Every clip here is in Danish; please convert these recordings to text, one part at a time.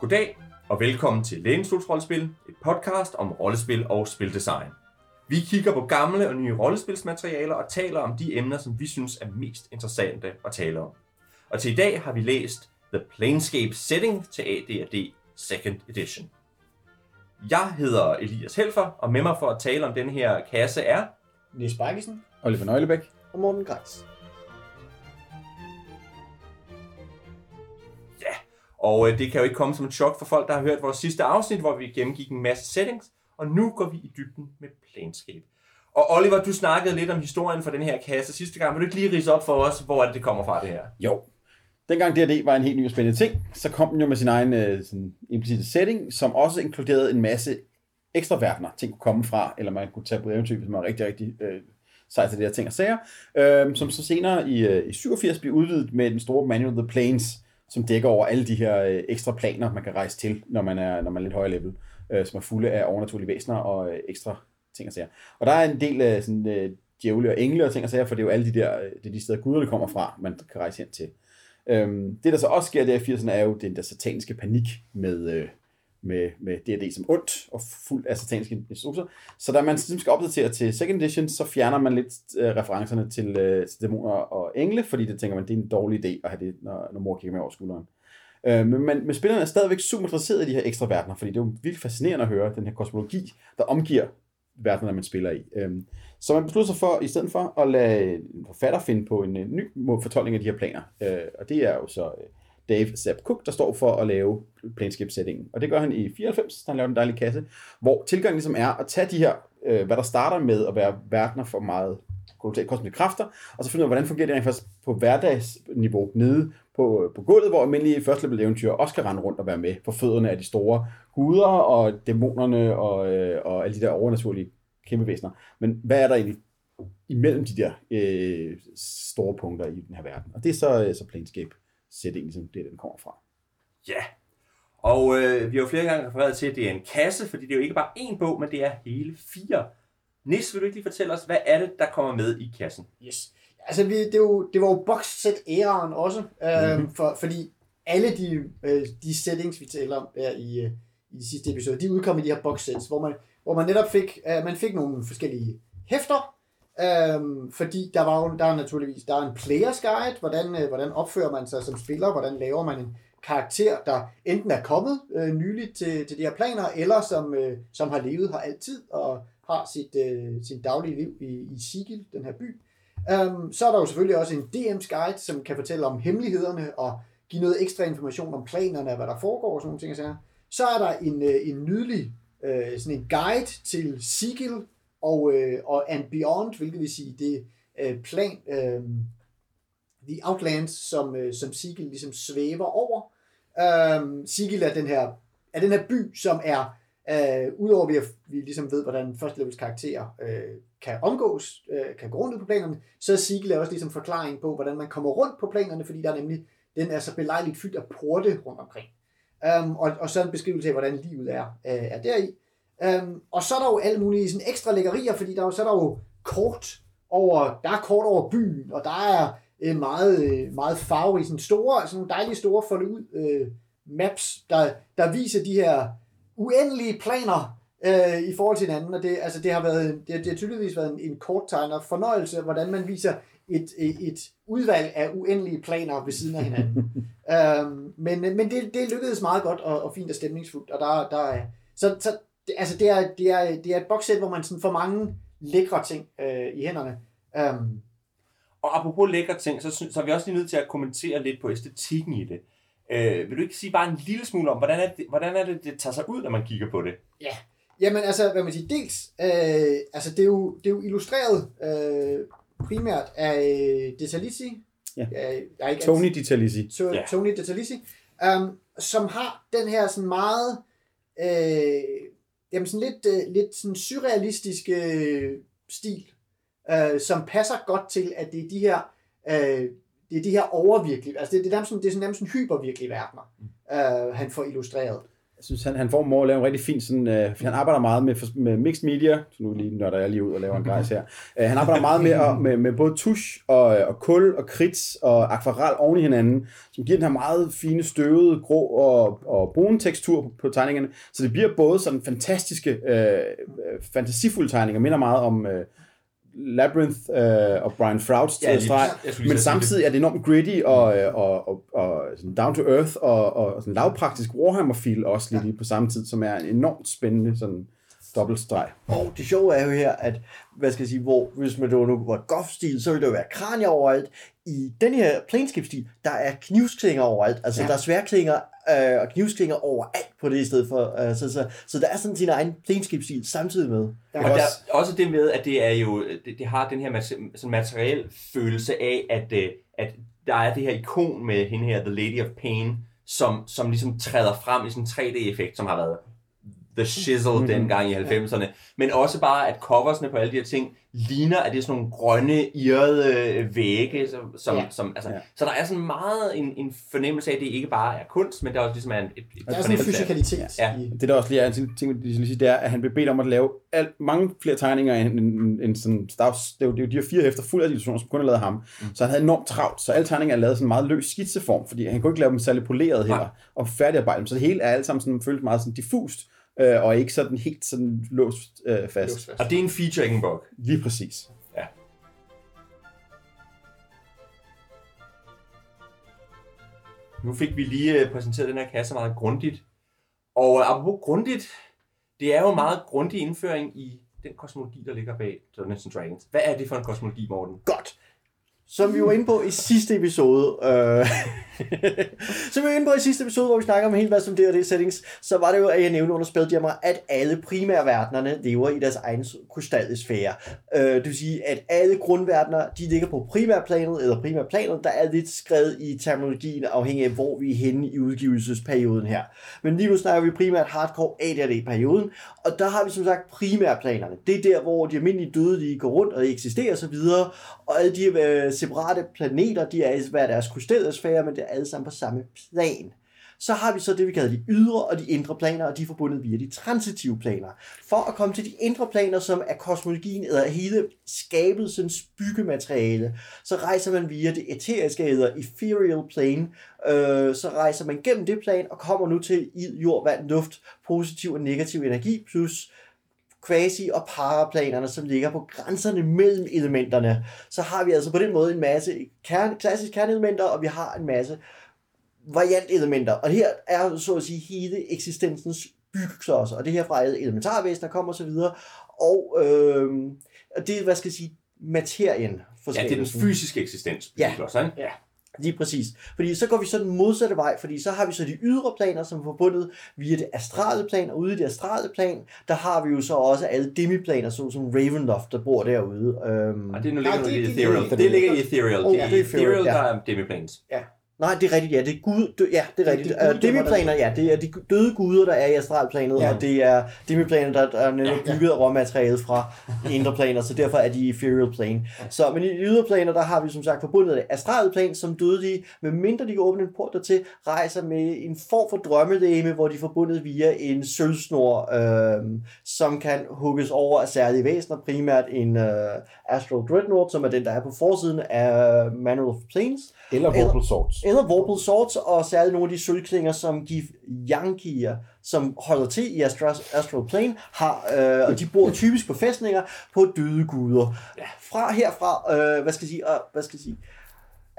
Goddag og velkommen til Lægenstols Rollespil, et podcast om rollespil og spildesign. Vi kigger på gamle og nye rollespilsmaterialer og taler om de emner, som vi synes er mest interessante at tale om. Og til i dag har vi læst The Planescape Setting til AD&D 2nd Edition. Jeg hedder Elias Helfer, og med mig for at tale om den her kasse er... Niels Bakkesen Oliver Nøglebæk. og Morten Greis. Og øh, det kan jo ikke komme som et chok for folk, der har hørt vores sidste afsnit, hvor vi gennemgik en masse settings, og nu går vi i dybden med Planescape. Og Oliver, du snakkede lidt om historien for den her kasse sidste gang. Vil du ikke lige rise op for os, hvor er det, det kommer fra, det her? Jo. Dengang D&D var en helt ny og spændende ting, så kom den jo med sin egen øh, sådan, implicite setting, som også inkluderede en masse ekstra verdener, ting kunne komme fra, eller man kunne tage på eventyr, hvis man var rigtig, rigtig øh, sej til de her ting og sager, øh, som så senere i, øh, i 87 blev udvidet med den store Manual The Planes, som dækker over alle de her øh, ekstra planer, man kan rejse til, når man er, når man er lidt højere level, øh, som er fulde af overnaturlige væsener og øh, ekstra ting og sager. Og der er en del af sådan, øh, djævle og engle og ting og sager, for det er jo alle de der, øh, det er de steder guderne kommer fra, man kan rejse hen til. Øhm, det der så også sker der i 80'erne er jo den der sataniske panik med, øh, med, med D&D som ondt og fuld af sataniske instrukser. Så da man ligesom skal opdatere til second edition, så fjerner man lidt øh, referencerne til, øh, til dæmoner og engle, fordi det tænker man, det er en dårlig idé at have det, når, når mor kigger med over skulderen. Øh, men, men, men spillerne er stadigvæk super interesseret i de her ekstra verdener, fordi det er jo virkelig fascinerende at høre den her kosmologi, der omgiver verdenerne, man spiller i. Øh, så man beslutter sig for, i stedet for, at lade en forfatter finde på en, en ny fortolkning af de her planer. Øh, og det er jo så øh, Dave Zapp Cook, der står for at lave Planescape-settingen. Og det gør han i 94, da han laver den dejlige kasse, hvor tilgangen ligesom er at tage de her, øh, hvad der starter med at være verdener for meget kosmiske kræfter, og så finde ud af, hvordan fungerer det rent faktisk på hverdagsniveau nede på, øh, på gulvet, hvor almindelige første level eventyr også kan rende rundt og være med på fødderne af de store guder og dæmonerne og, øh, og alle de der overnaturlige kæmpevæsener. Men hvad er der egentlig imellem de der øh, store punkter i den her verden? Og det er så, øh, så Planescape setting, ligesom det, den kommer fra. Ja. Og øh, vi har jo flere gange refereret til, at det er en kasse, fordi det er jo ikke bare én bog, men det er hele fire. Nis, vil du ikke lige fortælle os, hvad er det, der kommer med i kassen? Yes. Altså, vi, det, er jo, det var jo boxset æraen også, øh, mm-hmm. for, fordi alle de, øh, de settings, vi taler om her i, øh, i de sidste episode, de udkom i de her boxsets, hvor man, hvor man netop fik, øh, man fik nogle forskellige hæfter, Øhm, fordi der var jo, der er naturligvis, der er en players guide, hvordan, øh, hvordan opfører man sig som spiller, hvordan laver man en karakter, der enten er kommet øh, nyligt til, til de her planer, eller som, øh, som har levet her altid, og har sit, øh, sit daglige liv i, i Sigil, den her by. Øhm, så er der jo selvfølgelig også en DM's guide, som kan fortælle om hemmelighederne og give noget ekstra information om planerne og hvad der foregår og sådan nogle ting. og sager. Så er der en, øh, en nydelig øh, sådan en guide til Sigil og, øh, og And Beyond, hvilket vil sige det øh, plan, øh, The Outlands, som, øh, som Sigil ligesom svæver over. Øh, Sigil er den her, er den her by, som er øh, Udover at vi, vi ligesom ved, hvordan første levels karakterer øh, kan omgås, øh, kan gå rundt på planerne, så er Sigil også ligesom forklaring på, hvordan man kommer rundt på planerne, fordi der er nemlig, den er så belejligt fyldt af porte rundt omkring. Um, og, og så en beskrivelse af, hvordan livet er, øh, er deri. Um, og så er der jo alle mulige sådan ekstra lækkerier, fordi der er jo, så er der jo kort over, der er kort over byen, og der er uh, meget, uh, meget farverige, sådan store, sådan nogle dejlige store folde ud uh, maps, der, der viser de her uendelige planer øh, i forhold til hinanden, og det, altså det har været, det, det har tydeligvis været en, en korttegner fornøjelse, hvordan man viser et, et, et udvalg af uendelige planer ved siden af hinanden. øhm, men men det, det lykkedes meget godt og, og fint og stemningsfuldt, og der, der er, så, så det, altså det er, det er, det er et bokssæt, hvor man sådan får mange lækre ting øh, i hænderne. Øhm, Og apropos lækre ting, så, så er vi også lige nødt til at kommentere lidt på æstetikken i det. Øh, vil du ikke sige bare en lille smule om, hvordan er, det, hvordan er det, det tager sig ud, når man kigger på det? Ja, jamen altså, hvad man siger, dels, øh, altså det er jo, det er jo illustreret øh, primært af øh, Detalisi. Ja. Jeg er ikke Tony Ditalisi. To, Ja. Tony Detalisi, um, som har den her sådan meget, øh, jamen sådan lidt, øh, lidt sådan surrealistiske øh, stil, øh, som passer godt til, at det er de her, øh, det er de her overvirkelige, altså det, det er nærmest sådan, det er sådan nærmest sådan hypervirkelige verdener, øh, han får illustreret jeg synes, han, han får at lave en rigtig fin sådan, øh, han arbejder meget med, med mixed media, så nu lige nørder jeg lige ud og laver en grejs her. Øh, han arbejder meget med, at, med, med både tusch og, øh, og kul og kridt og akvarel oven i hinanden, som giver den her meget fine, støvede, grå og, og brune tekstur på, på tegningerne. Så det bliver både sådan fantastiske, øh, øh fantasifulde tegninger, minder meget om øh, Labyrinth øh, og Brian Frouds Ja, ja, streg, men samtidig er det enormt gritty og, øh, og, og, og sådan down to earth og, og sådan lavpraktisk Warhammer-feel også lige, lige på samme tid, som er en enormt spændende sådan dobbeltstreg. Og det sjove er jo her, at hvad skal jeg sige, hvor hvis man det var nu var goth-stil, så ville der jo være kranier overalt. I den her planescape-stil, der er knivsklinger overalt. Altså, ja. der er sværklinger øh, og knivsklinger overalt på det i stedet for. Øh, så, så, så der er sådan sin egen planescape-stil samtidig med. Ja. Og der er også det med, at det er jo, det, det har den her sådan materiel følelse af, at, øh, at der er det her ikon med hende her, The Lady of Pain, som, som ligesom træder frem i sådan en 3D-effekt, som har været the shizzle mm-hmm. dengang i 90'erne. Men også bare, at coversne på alle de her ting ligner, at det er sådan nogle grønne, irrede øh, vægge. Som, som, Ja. som, altså, Ja. Så der er sådan meget en, en fornemmelse af, at det ikke bare er kunst, men der også ligesom er en, et, et Der er sådan en fornemmelse af- fysikalitet. Ja. i- Det der også lige er en ting, jeg lige sige, det er, at han blev bedt om at lave alt, mange flere tegninger end, end, end sådan Stavs. Det er jo, det er jo de her fire hæfter fuld af illustrationer, som kun har lavet ham. Mm. Så han havde enormt travlt, så alle tegninger er lavet sådan meget løs skitseform, fordi han kunne ikke lave dem særlig poleret heller, og færdigarbejde dem. Så det hele er alt sammen sådan, føles meget sådan diffust, øh, og ikke sådan helt sådan låst øh, fast. Låst fast. Og det er en feature, ikke en bug. Lige præcis. Ja. Nu fik vi lige øh, præsenteret den her kasse meget grundigt. Og apropos grundigt, det er jo en meget grundig indføring i den kosmologi, der ligger bag Dungeons Dragons. Hvad er det for en kosmologi, Morten? Godt. Som vi var inde på i sidste episode, øh, som vi var inde på i sidste episode, hvor vi snakker om en hel masse om det settings, så var det jo, at jeg nævnte under Spelljammer, at alle primærverdenerne lever i deres egen krystallesfære. Øh, det vil sige, at alle grundverdener, de ligger på primærplanet, eller primærplanet, der er lidt skrevet i terminologien, afhængig af, hvor vi er henne i udgivelsesperioden her. Men lige nu snakker vi primært hardcore AD&D-perioden, og der har vi som sagt primærplanerne. Det er der, hvor de almindelige dødelige går rundt og eksisterer osv., og alle de øh, separate planeter, de er i hver deres krystallesfære, men det er alle sammen på samme plan. Så har vi så det, vi kalder de ydre og de indre planer, og de er forbundet via de transitive planer. For at komme til de indre planer, som er kosmologien eller hele skabelsens byggemateriale, så rejser man via det eteriske eller ethereal plane, øh, så rejser man gennem det plan og kommer nu til ild, jord, vand, luft, positiv og negativ energi, plus quasi- og paraplanerne, som ligger på grænserne mellem elementerne. Så har vi altså på den måde en masse kerne, klassiske kerneelementer, og vi har en masse variantelementer. Og her er så at sige hele eksistensens byggeklodser, og det her fra elementarvæsener kommer osv. Og øh, og det er, hvad skal jeg sige, materien for Ja, det er den fysiske eksistens. Ja. Også, ikke? Lige præcis. Fordi så går vi så den modsatte vej, fordi så har vi så de ydre planer, som er forbundet via det astrale plan, og ude i det astrale plan, der har vi jo så også alle demiplaner, såsom Ravenloft, der bor derude. Øhm, Og det, nu Nej, ligger det- det, i det- Ethereal. det- Det, det- ligger i Ethereal. Oh, det er det er Ethereal, Ethereal, der ja. er demiplanes. Nej, det er rigtigt, ja. Det er Gud, dø, ja, det er rigtigt. det er Gud, demiplaner, ja, det er de døde guder, der er i astralplanet, Ja. ja. og det er demiplaner, der, er netop bygget af råmateriale fra de indre planer, så derfor er de i ethereal plane. Så, men i de ydre planer, der har vi som sagt forbundet det astrale plan, som dødelige, med mindre de kan åbne en port dertil, rejser med en form for drømmelæme, hvor de er forbundet via en sølvsnor, øh, som kan hugges over af særlige væsener, primært en øh, Astral Dreadnought, som er den, der er på forsiden af Manual of Planes, Eller Eller- Vorpal Swords. eller Vorpal Swords, og særligt nogle af de sølvklinger, som Gif Yankier, som holder til i Astral, Astral Plane, har, øh, og de bor typisk på fæstninger på døde guder. Fra herfra, øh, hvad skal jeg sige, øh, hvad skal jeg sige,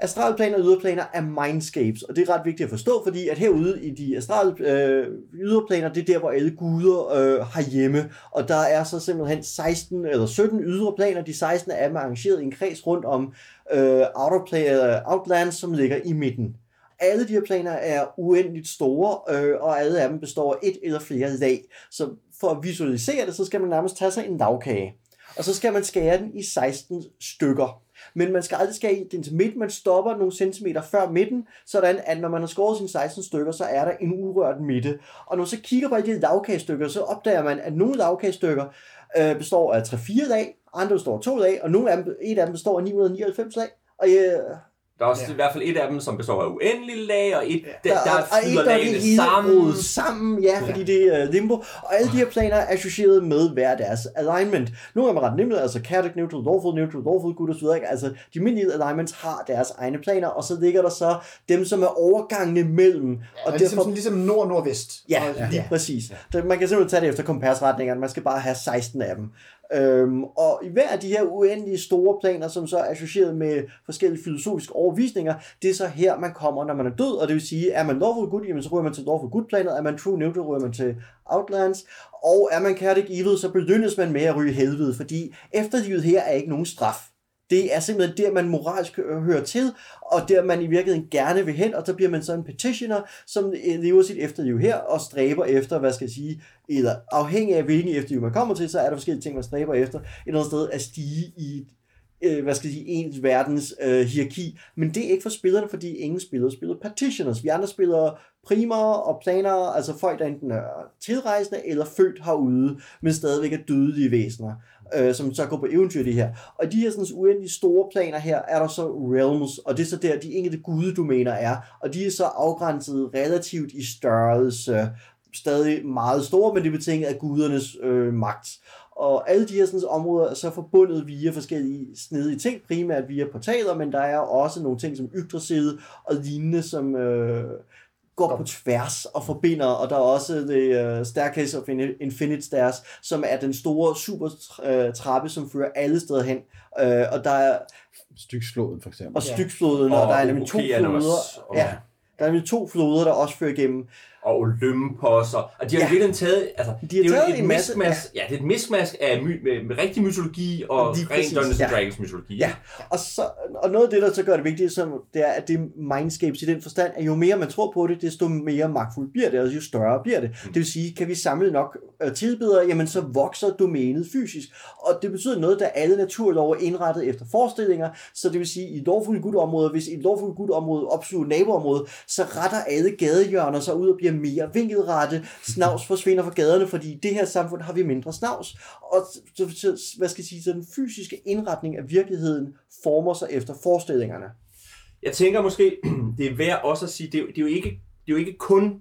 Astralplaner og yderplaner er mindscapes, og det er ret vigtigt at forstå, fordi at herude i de astral øh, yderplaner, det er der, hvor alle guder øh, har hjemme, og der er så simpelthen 16 eller 17 ydre planer, de 16 er arrangeret i en kreds rundt om øh, outer øh, Outlands, som ligger i midten. Alle de her planer er uendeligt store, øh, og alle af dem består af et eller flere lag. Så for at visualisere det, så skal man nærmest tage sig en lavkage. Og så skal man skære den i 16 stykker. Men man skal aldrig skære den til midten, man stopper nogle centimeter før midten, sådan at når man har skåret sine 16 stykker, så er der en urørt midte. Og når man så kigger på de lavkagestykker, så opdager man, at nogle lavkagestykker øh, består af 3-4 lag, andre består af 2 lag, og nogle af dem, et af dem består af 999 lag. Og øh, der er også Ja. i hvert fald et af dem, som består af uendelige lag, og et, der, Der, der, og flyder et, der er lagene sammen. sammen, ja, fordi det er uh, limbo. Og alle de her planer er associeret med hver deres alignment. Nogle af dem er ret nemme, altså chaotic neutral, lawful neutral, lawful good osv. Altså, de almindelige alignments har deres egne planer, og så ligger der så dem, som er overgangene mellem. Og ligesom, sådan, ligesom nord-nordvest. Ja, og, lige præcis. Ja. Man kan simpelthen tage det efter kompasretningerne. Man skal bare have 16 af dem. Øhm, og i hver af de her uendelige store planer, som så er associeret med forskellige filosofiske overvisninger, det er så her, man kommer, når man er død. Og det vil sige, er man lawful good, jamen så ryger man til lawful good planet. Er man true neutral, ryger man til outlands. Og er man chaotic evil, så belønnes man med at ryge helvede, fordi efterlivet her er ikke nogen straf. Det er simpelthen der, man moralsk hører til, og der man i virkeligheden gerne vil hen, og så bliver man så en petitioner, som øh, lever sit efterliv her, og stræber efter, hvad skal jeg sige, eller afhængig af hvilken efterliv man kommer til, så er der forskellige ting, man stræber efter, et eller andet sted at stige i øh, hvad skal jeg sige, ens verdens øh, hierarki. Men det er ikke for spillerne, fordi ingen spillere spiller petitioners. Vi andre spiller primere og planere, altså folk, der enten er tilrejsende eller født herude, men stadigvæk er dødelige væsener, øh, som så går på eventyr det her. Og de her sådan, uendelig store planer her, er der så realms, og det er så der, de enkelte gudedomæner er, og de er så afgrænset relativt i størrelse, stadig meget store, men det er betinget af gudernes øh, magt. Og alle de her sådan, områder er så forbundet via forskellige snedige ting, primært via portaler, men der er også nogle ting som Yggdrasil og lignende, som øh, går på tværs og forbinder, og der er også det uh, Staircase of In- Infinite Stairs, som er den store super uh, trappe, som fører alle steder hen. Uh, og der er Styksfloden for eksempel. og Styksfloden, og, Og og der er nemlig to floder. og- Ja, der er nemlig to floder, der også fører igennem. Og Olympos, og, og de har Ja. ja. virkelig taget, altså, De har det er jo taget et en masse- miskmask, ja. det er et miskmask af my, med, med rigtig mytologi og Lige ren Dungeons ja. Dragons mytologi. Ja, og, så, og noget af det, der så gør det vigtigt, som, det er, at det er mindscapes i den forstand, at jo mere man tror på det, desto mere magtfuldt bliver det, og jo større bliver det. Det vil sige, kan vi samle nok øh, tilbedere, jamen så vokser domænet fysisk. Og det betyder noget, da alle naturlove er indrettet efter forestillinger, så det vil sige, i et lovfuldt gut område, hvis et lovfuldt gut område opsluger naboområdet, så retter alle gadehjørner sig ud og bliver mere vinkelrette. Snavs forsvinder fra gaderne, fordi i det her samfund har vi mindre snavs. Og så, så, hvad skal jeg sige, så den fysiske indretning af virkeligheden former sig efter forestillingerne. Jeg tænker måske, det er værd også at sige, det er, jo- det er, jo, ikke, det er jo ikke kun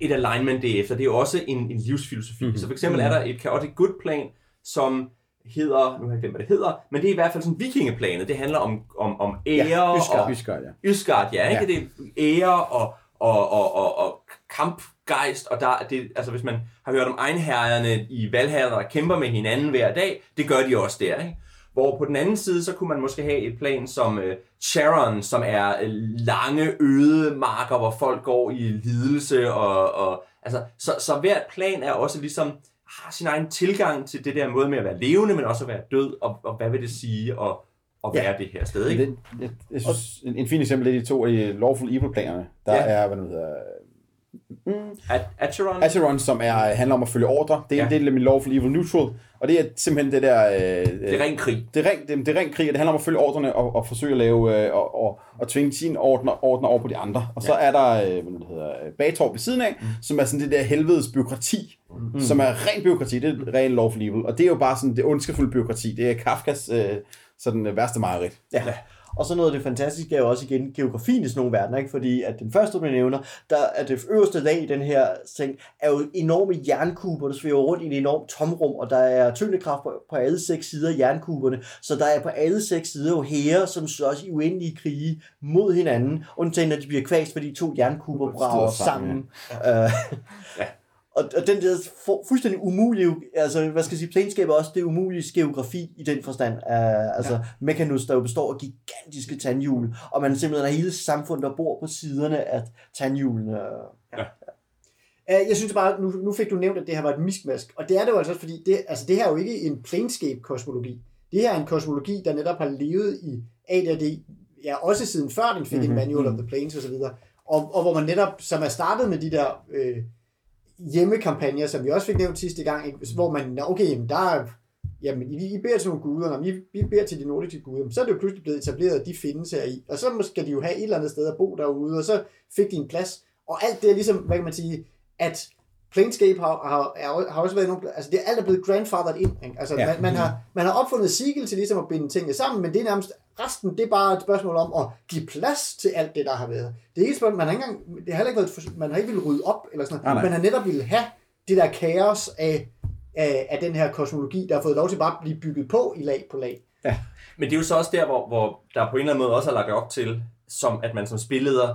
et alignment det er efter, det er jo også en, en livsfilosofi. Mm-hmm. Så for eksempel er der et chaotic good plan, som hedder, nu har jeg glemt, hvad det hedder, men det er i hvert fald sådan vikingeplanet. Det handler om, om, om ære Ja, og, Hyskard, ja. Ysgard, ja, ikke? Ja. Ja. Det er ære og, og, og, og, og kampgejst, og der, er det, altså hvis man har hørt om egenherrerne i Valhalla, der kæmper med hinanden hver dag, det gør de også der, ikke? Hvor på den anden side, så kunne man måske have et plan som uh, Charon, som er uh, lange, øde marker, hvor folk går i lidelse, og, og altså, så, så hvert plan er også ligesom, har sin egen tilgang til det der måde med at være levende, men også at være død, og, og hvad vil det sige at, at Ja. være det her sted, ikke? Det, jeg, jeg synes, en, en fin eksempel er de to af de Lawful Evil-planerne. Der Ja. er, hvad det hedder, At, Acheron? Acheron, som er, handler om at følge ordre. Det er Ja. en del af min Lawful Evil Neutral. Og det er simpelthen det der... Øh, det er ren krig. det er ren, det, det er ren krig, og det handler om at følge ordrene og, og forsøge at lave øh, og, og, og tvinge sine ordner, ordner over på de andre. Og så er der øh, hvad det hedder, øh, Bagtorp ved siden af, mm. som er sådan det der helvedes byråkrati, mm. som er ren byråkrati, det er ren lawful evil. Og det er jo bare sådan det ondskefulde byråkrati. Det er Kafkas øh, sådan øh, værste mareridt. Ja. Og så noget af det fantastiske er jo også igen geografien i sådan nogle verdener, ikke? fordi at den første, du nævner, der er det øverste lag i den her ting, er jo enorme jernkuber, der svæver rundt i et enormt tomrum, og der er tyngdekraft på, på alle seks sider af jernkuberne, så der er på alle seks sider jo hære, som slås i uendelige krige mod hinanden, undtagen når de bliver kvæst, fordi to jernkuber brager sammen, sammen. Øh, Og, og den der for, fuldstændig umulige, altså hvad skal jeg sige, planeskaber også det umulige geografi i den forstand. Uh, altså ja. Mekanus, der jo består af gigantiske tandhjul, og man simpelthen har hele samfundet, der bor på siderne af tandhjulene. Uh, Jeg synes bare, nu, nu fik du nævnt, at det her var et miskmask, og det er det jo altså også, fordi det, altså det her er jo ikke en planescape-kosmologi. Det her er en kosmologi, der netop har levet i AD&D, ja, også siden før den fik mm-hmm. en Manual of the Planes osv., og, og hvor man netop, som er startet med de der øh, hjemmekampagner, som vi også fik nævnt sidste gang, ikke? hvor man, okay, jamen, der er, jamen, I, I beder til nogle guder, når I, I beder til de nordiske guder, så er det jo pludselig blevet etableret, at de findes her i, og så skal de jo have et eller andet sted at bo derude, og så fik de en plads, og alt det er ligesom, hvad kan man sige, at Planescape har, har, har, også været nogle, altså det er alt er blevet grandfathered ind, ikke? altså ja. man, man, har, man har opfundet Siegel til ligesom at binde tingene sammen, men det er nærmest resten, det er bare et spørgsmål om at give plads til alt det, der har været. Det er ikke et spørgsmål, man har ikke engang, det har ikke været, man har ikke ville rydde op, eller sådan noget. nej. Man har netop ville have det der kaos af, af, af den her kosmologi, der har fået lov til bare at blive bygget på i lag på lag. Men det er jo så også der, hvor, hvor der på en eller anden måde også er lagt op til, som at man som spilleder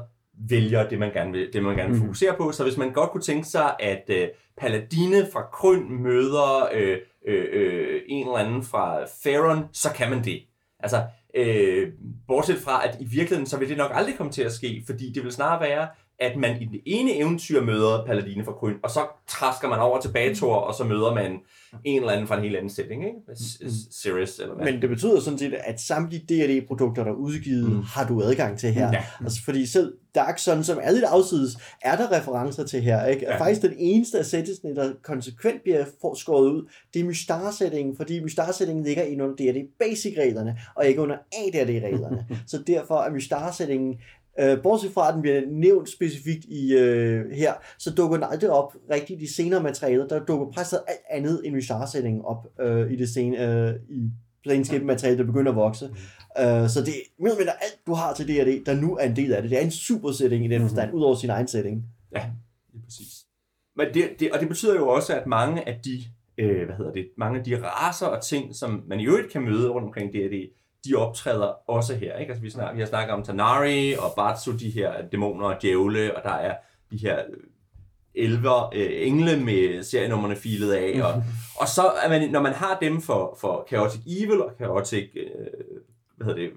vælger det, man gerne vil, det, man gerne vil fokusere på. Så hvis man godt kunne tænke sig, at øh, Paladine fra Kryn møder øh, øh, øh, en eller anden fra Faron, så kan man det. Altså, øh, bortset fra, at i virkeligheden, så vil det nok aldrig komme til at ske, fordi det vil snarere være, at man i det ene eventyr møder Paladine fra Kryn, og så træsker man over til Bator, og så møder man en eller anden fra en helt anden setting, ikke? S- S- Sirius, eller hvad? Men det betyder sådan set, at samtlige D&D-produkter, der er udgivet, Mm. mm. har du adgang til her. Ja. Altså, fordi selv Dark Sun, som er lidt afsides, er der referencer til her. Ikke? Ja. Ja. Faktisk den eneste af sættelsene, der konsekvent bliver skåret ud, det er Mystar-sætningen, fordi Mystar-sætningen ligger ind under D&D Basic-reglerne, og ikke under AD&D-reglerne. Så derfor er Mystar-sætningen Øh, bortset fra, at den bliver nævnt specifikt i øh, her, så dukker den aldrig op rigtigt i senere materialer. Der dukker præstet alt andet end Mystar-sætningen op øh, i det senere, øh, i Planescape-materiale, der begynder at vokse. Mm. Så det er mere eller alt, du har til D&D, der nu er en del af det. Det er en super setting i den forstand, mm. ud over sin egen setting. Lige præcis. Men det, det, og det betyder jo også, at mange af de, øh, hvad hedder det, mange af de raser og ting, som man i øvrigt kan møde rundt omkring D&D, de optræder også her. Ikke? Altså, vi, snak, vi har snakket om Tanari og Batsu, de her dæmoner og djævle, og der er de her øh, elver, øh, engle med serienummerne filet af. Og, og så, er man, når man har dem for, for Chaotic Evil og Chaotic, øh, hvad hedder det,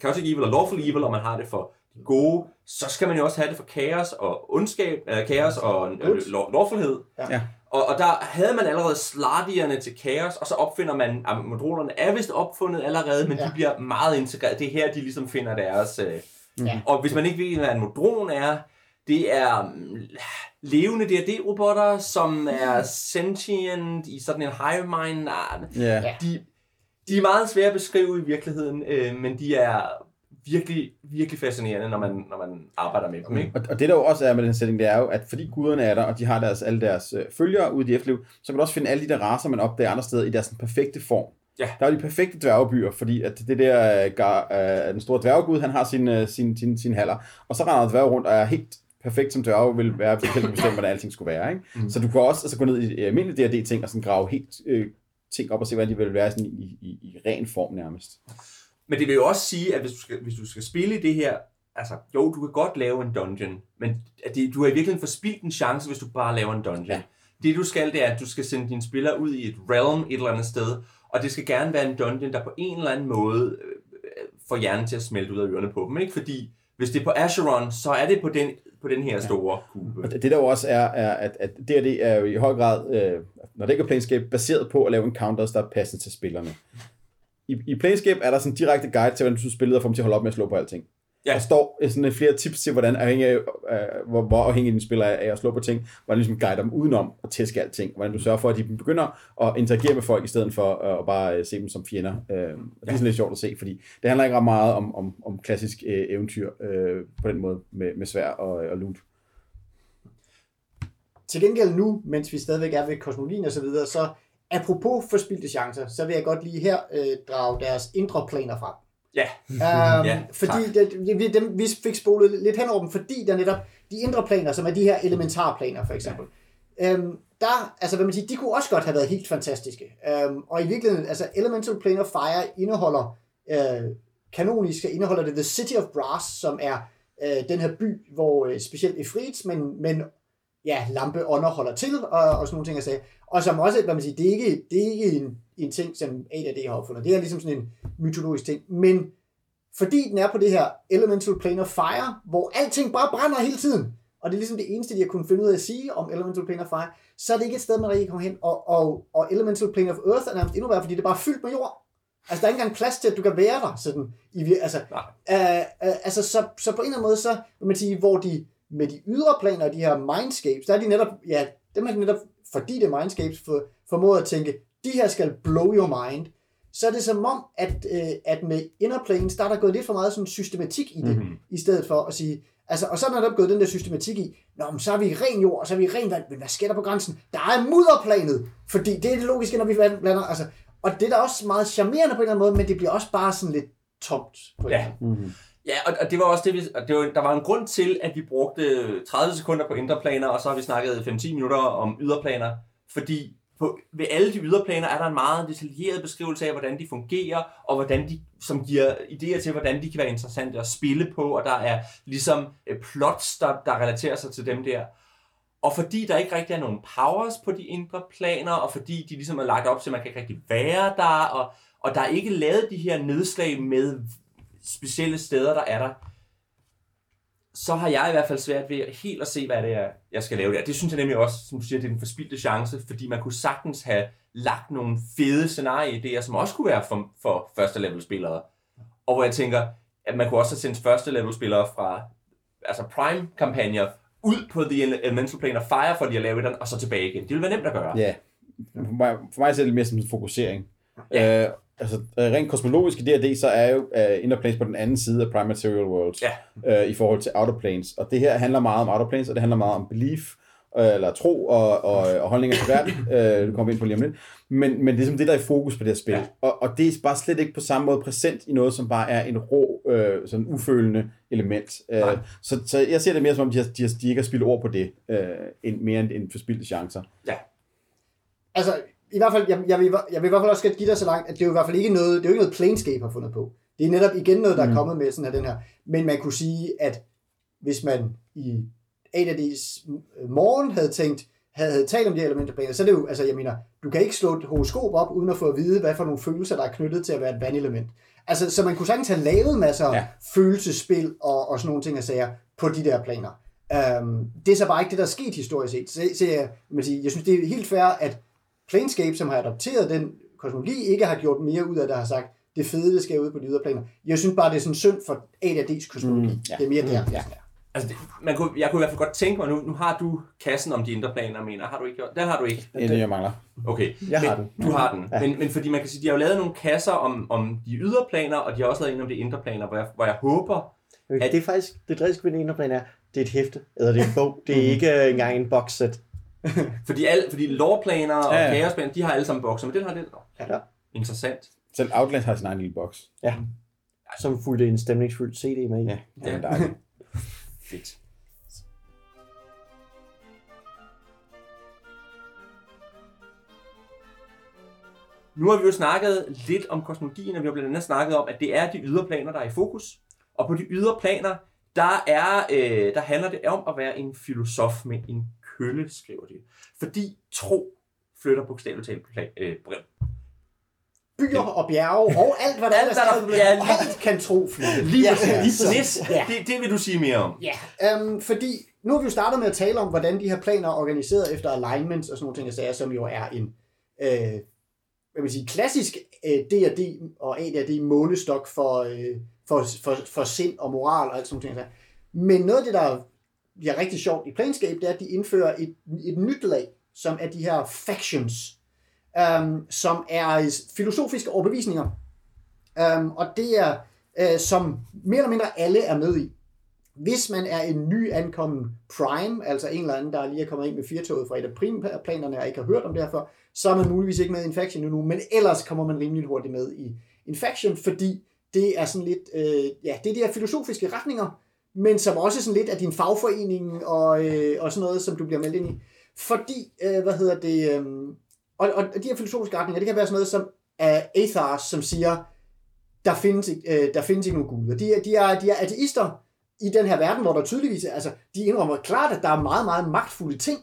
Chaotic Evil og Lawful Evil, og man har det for de gode, så skal man jo også have det for kaos og ondskab, øh, kaos og øh, lovfuldhed. Ja. Og, og der havde man allerede slardierne til kaos, og så opfinder man, at modulerne er vist opfundet allerede, men ja. De bliver meget integreret. Det er her, de ligesom finder deres... Øh, Ja. og hvis man ikke ved, hvad en modron er, det er mm, levende D&D-robotter, som er sentient i sådan en hive mind. Ah, Ja. Ja. De, de er meget svære at beskrive i virkeligheden, øh, men de er virkelig, virkelig fascinerende, når man, når man arbejder med dem. Ikke? Og, og det der jo også er med den setting, det er jo, at fordi guderne er der, og de har deres, alle deres øh, følgere ude i efterliv, så kan du også finde alle de der raser, man opdager andre steder i deres sådan, perfekte form. Ja. Der er jo de perfekte dværgebyer, fordi at det der, øh, gar, øh, den store dværgegud, han har sin, øh, sin, sin, sin haller, og så render dværge rundt og er helt perfekt som dværge vil være, hvis du bestemme, hvordan alting skulle være. Ikke? Mm. Så du kan også altså, gå ned i almindelige D&D-ting og sådan grave helt øh, ting op og se, hvordan de vil være sådan i, i, i ren form nærmest. Men det vil jo også sige, at hvis du skal, hvis du skal spille det her, altså jo, du kan godt lave en dungeon, men at det, du har i virkeligheden forspildt en chance, hvis du bare laver en dungeon. Ja. Det du skal, det er, at du skal sende dine spillere ud i et realm et eller andet sted, og det skal gerne være en dungeon, der på en eller anden måde øh, får hjernen til at smelte ud af ørerne på dem. Ikke? Fordi hvis det er på Acheron, så er det på den, på den her store kube. Og det det der jo også er, er at, at D&D er jo i høj grad, øh, når det ikke er Planescape, baseret på at lave encounters, der er passende til spillerne. I, I Planescape er der sådan en direkte guide til, hvordan du spiller og får dem til at holde op med at slå på alting. Ja. Der står øh, sådan flere tips til, hvordan afhængig af, øh, hvor, hvor afhængig din spiller er af at slå på ting, hvordan du ligesom guider dem udenom at tæske alting, hvordan du sørger for, at de begynder at interagere med folk, i stedet for øh, at bare øh, se dem som fjender. Øh, og det er sådan lidt sjovt at se, fordi det handler ikke ret meget om, om, om klassisk øh, eventyr øh, på den måde med, med svær og, og loot. Til gengæld nu, mens vi stadigvæk er ved kosmologien og så videre, så apropos forspildte chancer, så vil jeg godt lige her øh, drage deres indre planer frem. Ja, Um, Ja, ja, fordi det, vi, dem, vi fik spolet lidt hen over dem, fordi der netop de indre planer, som er de her elementarplaner for eksempel, øhm, der, altså hvad man siger, de kunne også godt have været helt fantastiske. Øhm, og i virkeligheden, altså Elemental Plane of Fire indeholder, øh, kanonisk indeholder det The City of Brass, som er øh, den her by, hvor øh, specielt Efrits, men, men ja, lampe holder til, og, og sådan nogle ting, jeg sagde. Og som også, hvad man siger, det er ikke, det er ikke en, en ting, som A.D.D. har opfundet. Det er ligesom sådan en mytologisk ting. Men fordi den er på det her Elemental Plane of Fire, hvor alting bare brænder hele tiden, og det er ligesom det eneste, de har kunnet finde ud af at sige om Elemental Plane of Fire, så er det ikke et sted, man rigtig kommer hen. Og, og, og Elemental Plane of Earth er nærmest endnu værre, fordi det er bare fyldt med jord. Altså, der er ikke engang plads til, at du kan være der. Sådan, i, altså, øh, øh, altså så, så på en eller anden måde, så vil man sige, hvor de med de ydre planer, de her mindscapes, der er de netop, ja, dem er de netop, fordi det er mindscapes, for, formået at tænke, de her skal blow your mind, så er det som om, at, øh, at med inner planes, der er der gået lidt for meget sådan systematik i det, Mhm. mm-hmm. i stedet for at sige, altså, og så er der netop gået den der systematik i, Nå, men så er vi ren jord, og så er vi ren vand, men hvad sker der på grænsen? Der er mudderplanet, fordi det er det logiske, når vi blander, altså, og det er da også meget charmerende på en eller anden måde, men det bliver også bare sådan lidt tomt. På Ja. Mm-hmm. Ja, og, og det var også det, vi, og det var, der var en grund til, at vi brugte 30 sekunder på indre planer, og så har vi snakket 5-10 minutter om yderplaner, fordi på, ved alle de yderplaner er der en meget detaljeret beskrivelse af, hvordan de fungerer, og hvordan de, som giver idéer til, hvordan de kan være interessante at spille på, og der er ligesom øh, plots, der, der relaterer sig til dem der. Og fordi der ikke rigtig er nogen powers på de indre planer, og fordi de ligesom er lagt op til, at man kan ikke rigtig være der, og, og der er ikke lavet de her nedslag med specielle steder, der er der, så har jeg i hvert fald svært ved helt at se, hvad det er, jeg skal lave der. Det synes jeg nemlig også, som du siger, det er en forspildte chance, fordi man kunne sagtens have lagt nogle fede scenarieidéer, som også kunne være for, for første level spillere. Og hvor jeg tænker, at man kunne også have sendt første level spillere fra altså prime kampagner ud på The Elemental Plane og fire for lige at lave den, og så tilbage igen. Det ville være nemt at gøre. Ja. For mig, for mig ser det mere som en fokusering. Ja. Øh, altså, øh, rent kosmologisk i D&D, så er jo uh, Inner Planes på den anden side af Prime Material Worlds Ja. øh, i forhold til Outer Planes. Og det her handler meget om Outer Planes, og det handler meget om belief, øh, eller tro og, og, og holdninger til verden. øh, det kommer vi ind på lige om lidt. Men, men det er simpelthen det, der er i fokus på det her spil. Ja. Og, og det er bare slet ikke på samme måde præsent i noget, som bare er en rå, øh, sådan ufølende element. Øh, Nej. så, så jeg ser det mere som om, de, har, de, har, de ikke har spillet ord på det, øh, end, mere end, end forspildte chancer. Altså, i hvert fald, jeg, jeg, vil, jeg vil i hvert fald også godt give dig så langt, at det er jo i hvert fald ikke noget, det er jo ikke noget Planescape har fundet på. Det er netop igen noget, der er Mm. kommet med sådan her, den her. Men man kunne sige, at hvis man i ADD's morgen havde tænkt, havde, havde talt om de her elementerplaner, så er det jo, altså jeg mener, du kan ikke slå et horoskop op, uden at få at vide, hvad for nogle følelser, der er knyttet til at være et vandelement. Altså, så man kunne sagtens have lavet masser af Ja. følelsespil og, og sådan nogle ting at sager på de der planer. Um, det er så bare ikke det, der er sket historisk set. Så, så jeg, man sige, jeg synes, det er helt fair, at Planescape, som har adopteret den kosmologi, ikke har gjort mere ud af det, har sagt, det fede, det skal ud på de ydre planer. Jeg synes bare, det er sådan synd for ADD's kosmologi. Mm, Mm, ja. Det er mere der. Mm, Ja. ja. Altså, det, man kunne, jeg kunne i hvert fald godt tænke mig, nu, nu har du kassen om de indre planer, mener Har du ikke gjort? Den har du ikke. Det er det, jeg mangler. Okay. Jeg men, har den. Du har den. Ja. Men, men fordi man kan sige, de har jo lavet nogle kasser om, om de ydre planer, og de har også lavet en om de indre planer, hvor jeg, hvor jeg håber, Ja, det er faktisk, det drilske ved den ene plan er, det er et hæfte, eller det er en bog. Det er ikke øh, engang en boxset. fordi, alle, fordi lore-planer og Ja, ja, ja. kaosplaner, de har alle sammen bokser, men den har den. Ja. Interessant. Selv Outlast har sin egen lille boks. Som fulgte en stemningsfyldt CD med i. Ja, det er Ja. dejligt. Fedt. Nu har vi jo snakket lidt om kosmologien, og vi har blandt andet snakket om, at det er de ydre planer, der er i fokus. Og på de ydre planer, der, er, øh, der handler det om at være en filosof med en kølle, skriver de. Fordi tro flytter bogstaveligt talt øh, brev. Byer og bjerge og alt, hvad der Alt, er. ja, lige- Alt kan tro flytte. Lige Ja, præcis. ja, ja. Det, det vil du sige mere om. Ja, øhm, fordi nu har vi jo startet med at tale om, hvordan de her planer er organiseret efter alignments og sådan nogle ting, jeg sagde, som jo er en øh, hvad vil sige, klassisk øh, D&D og AD&D målestok for, øh, for, for, for sind og moral og alt sådan nogle ting. Men noget af det, der bliver rigtig sjovt i Planescape, det er, at de indfører et, et nyt lag, som er de her factions, um, som er filosofiske overbevisninger. Um, og det er, uh, som mere eller mindre alle er med i. Hvis man er en ny ankommen Prime, altså en eller anden, der lige er kommet ind med firtoget fra et af primeplanerne og ikke har hørt om det her før, så er man muligvis ikke med i faction endnu, men ellers kommer man rimelig hurtigt med i en faction, fordi det er sådan lidt, øh, ja, det er de her filosofiske retninger, men som også sådan lidt af din fagforening og, øh, og sådan noget, som du bliver meldt ind i. Fordi, øh, hvad hedder det, øh, og, og de her filosofiske retninger, det kan være sådan noget som uh, Athars, som siger, der findes, øh, der findes ikke nogen guder. De, de, er, de er ateister i den her verden, hvor der tydeligvis, altså, de indrømmer klart, at der er meget, meget magtfulde ting.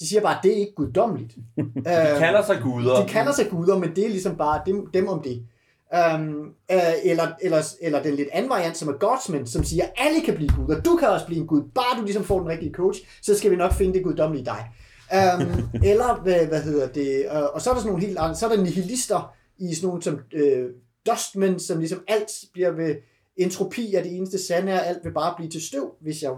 De siger bare, at det er ikke guddommeligt. De kalder sig guder. De kalder sig guder, men det er ligesom bare dem, dem om det. Um, uh, eller, eller, eller den lidt anden variant, som er Godsman, som siger, at alle kan blive guder. Du kan også blive en gud, bare du ligesom får den rigtige coach, så skal vi nok finde det guddommelige i dig. Um, eller, hvad, hvad hedder det, uh, og så er der sådan nogle helt andre, så er der nihilister i sådan nogle som uh, Dustman, som ligesom alt bliver ved entropi er det eneste sande, og alt vil bare blive til støv, hvis jeg...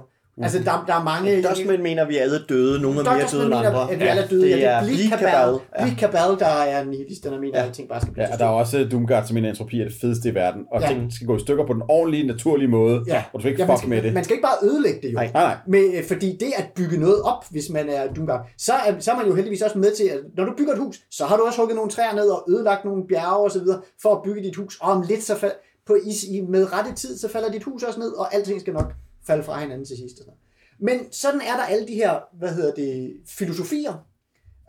Altså, der, der er mange... Dustman mener, at vi er alle døde. Nogle er mere døde end andre. At vi alle er døde. det Ja, det er er Bleak Cabal. Ja. Bleak Cabal, der er nihilisterne, der mener, at Ja. alting bare skal blive Ja, og der er også Doomguard, som mener, at entropi er det fedeste i verden, og Ja. ting skal gå i stykker på den ordentlige, naturlige måde, Ja. og du skal ikke Ja, fuck med skal, det. man skal ikke bare ødelægge det jo. Nej. Nej, nej. Med, øh, fordi det at bygge noget op, hvis man er Doomguard, så er, så er man jo heldigvis også med til, at når du bygger et hus, så har du også hugget nogle træer ned og ødelagt nogle bjerge og så videre, for at bygge dit hus. Og om lidt så fald, på is, i, med rette tid, så falder dit hus også ned, og alting skal nok falde fra hinanden til sidst. Men sådan er der alle de her, hvad hedder det, filosofier,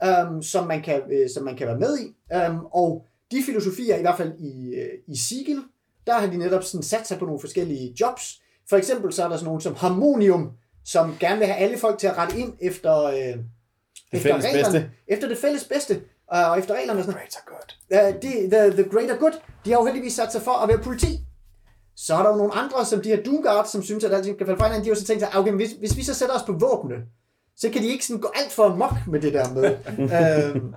øhm, som, man kan, øh, som man kan være med i. Øhm, og de filosofier, i hvert fald i, øh, i Sigil, der har de netop sådan sat sig på nogle forskellige jobs. For eksempel så er der sådan nogle som Harmonium, som gerne vil have alle folk til at rette ind efter, øh, Det efter fælles reglerne, bedste. efter det fælles bedste, øh, og efter reglerne og sådan Great are good. uh, de, the, the greater good, de har jo heldigvis sat sig for at være politi. Så er der jo nogle andre, som de her Doomguards, som synes, at alting skal falde fra hinanden, de har jo så tænkt sig, "Ah, okay, hvis, hvis vi så sætter os på våbne, så kan de ikke sådan gå alt for mok med det der med. øhm,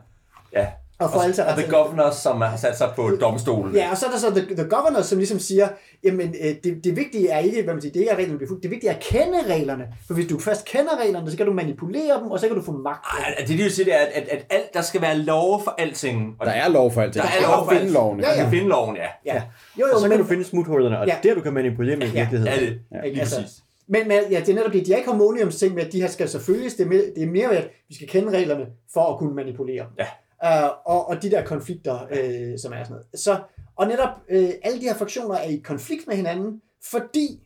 Ja. Og til at og The sig ind. Governors, som har sat sig på domstolen. Ja, og så er der så the, the governor, som ligesom siger, jamen øh, det, det vigtige er ikke, hvad man siger, det ikke er reglerne bliver det vigtige er at kende reglerne. For hvis du først kender reglerne, så kan du manipulere dem, og så kan du få magt. Ej, Det, de vil sige, det er, at, at, at alt, der skal være lov for alting. Og Der er lov for alt det. der er lov for finde alt. lovene. Ja, ja. Finde loven, ja. Ja, jo, jo, Og så men, kan du finde smuthullerne, og Ja. ja. der du kan manipulere med i Ja. virkeligheden. Ja, det, Ja. lige Altså, præcis. Men, men ja, det er netop det. De er ikke harmoniums ting med, at de her skal selvfølgelig, det er mere, det er mere at vi skal kende reglerne for at kunne manipulere. Ja. Uh, og, og de der konflikter, øh, som er sådan noget. Så, og netop øh, alle de her fraktioner er i konflikt med hinanden, fordi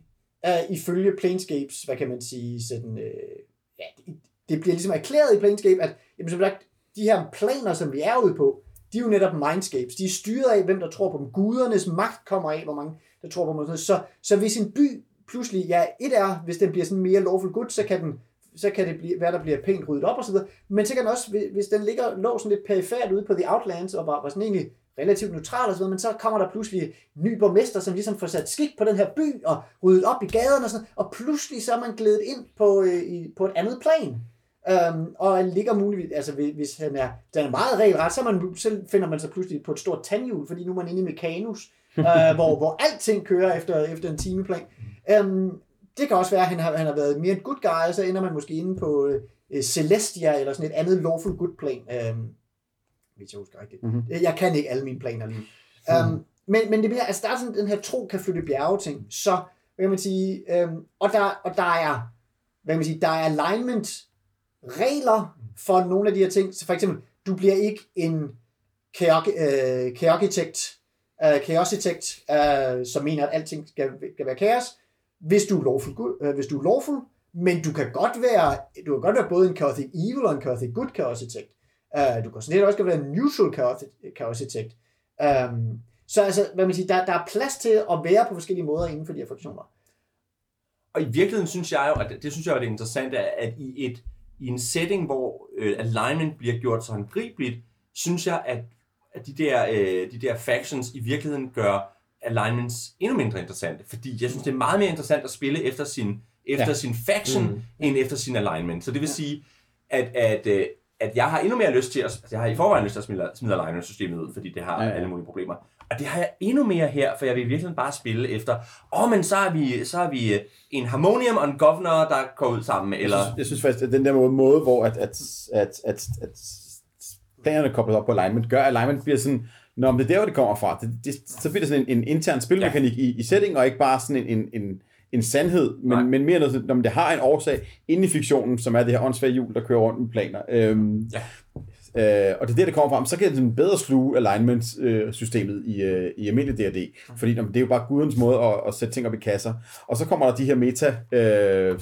øh, ifølge Planescapes, hvad kan man sige, sådan, øh, ja, det, det bliver ligesom erklæret i Planescape, at jamen, som sagt, de her planer, som vi er ude på, de er jo netop mindscapes. De er styret af, hvem der tror på dem. Gudernes magt kommer af, hvor mange der tror på dem. Så, så hvis en by pludselig, ja, et er, hvis den bliver sådan mere lawful good, så kan den så kan det blive, være, der bliver pænt ryddet op og så videre. Men så kan den også, hvis- den ligger, lå sådan lidt perifært ude på The Outlands, og var, var sådan egentlig relativt neutral og så videre, men så kommer der pludselig ny borgmester, som ligesom får sat skik på den her by, og ryddet op i gaderne og sådan og pludselig så er man glædet ind på, øh, i, på et andet plan. Um, og ligger muligvis, altså hvis, han er, den er meget regelret, så, man, så finder man sig pludselig på et stort tandhjul, fordi nu er man inde i Mekanus, uh, hvor, hvor alting kører efter, efter en timeplan. Um, det kan også være, at han har, han har været mere en good guy, så ender man måske inde på uh, Celestia, eller sådan et andet lawful good plan. Um, hvis jeg husker rigtigt. Mhm. Mm-hmm. Jeg kan ikke alle mine planer lige. Um, men, men det bliver, altså der er sådan den her tro kan flytte bjerge ting, så hvad kan man sige, øhm, og, der, og der er, hvad kan man sige, der er alignment regler for nogle af de her ting. Så for eksempel, du bliver ikke en chaositekt, øh, chaositekt øh, som mener, at alting skal, skal være kaos, hvis du er lawful, good, øh, hvis du er lawful, men du kan godt være, du kan godt være både en chaotic evil og en chaotic good chaositekt. Uh, øh, du kan sådan set også være en neutral chaotic- chaositekt. Um, øhm, så altså, hvad man siger, der, der er plads til at være på forskellige måder inden for de her funktioner. Og i virkeligheden synes jeg jo, at det, synes jeg er det er interessant, at at i, et, i en setting, hvor øh, alignment bliver gjort så håndgribeligt, synes jeg, at, at de, der, øh, de der factions i virkeligheden gør alignments endnu mindre interessante. Fordi jeg synes, det er meget mere interessant at spille efter sin, efter Ja. ja. sin faction, mm. end efter sin alignment. Så det vil sige, at, at, øh, at jeg har endnu mere lyst til at, altså jeg har i forvejen lyst til at smide, smide alignment-systemet ud, fordi det har Ja, ja, ja. ja. alle mulige problemer. Og det har jeg endnu mere her, for jeg vil virkelig bare spille efter, åh, oh, men så er vi, så er vi øh, en harmonium og en governor, der går ud sammen, eller... Jeg synes, jeg synes faktisk, at den der måde, måde hvor at, at, at, at, at planerne er koblet op på alignment, gør, at alignment bliver sådan, når det er der, hvor det kommer fra, det, det, så bliver det sådan en, en intern spilmekanik ja. i, i setting, og ikke bare sådan en, en, en, en sandhed, men, Nej. men mere noget, når det har en årsag inde i fiktionen, som er det her åndssvage hjul, der kører rundt med planer. Øhm, Ja. Øh, og det er der, det kommer fra. Så kan det sådan bedre sluge alignment-systemet i, øh, i almindelig D&D. Fordi jamen, det er jo bare gudens måde at, at sætte ting op i kasser. Og så kommer der de her meta øh,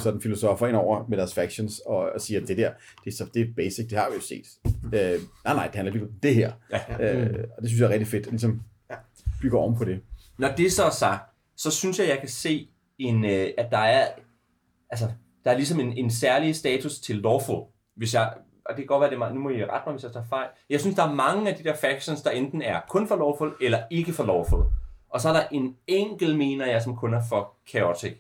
ind over med deres factions og, og siger, at det der, det er, så, det er basic, det har vi jo set. Øh, nej, nej, det handler lige om det her. Ja. Øh, og det synes jeg er rigtig fedt, ligesom bygger oven på det. Når det så er sagt, så synes jeg, jeg kan se, en, øh, at der er, altså, der er ligesom en, en særlig status til lawful. Hvis jeg, og det kan godt være, det er, meget- nu må I rette mig, hvis jeg tager fejl. Jeg synes, der er mange af de der factions, der enten er kun for lawful, eller ikke for lawful. Og så er der en enkelt, mener jeg, som kun er for chaotic.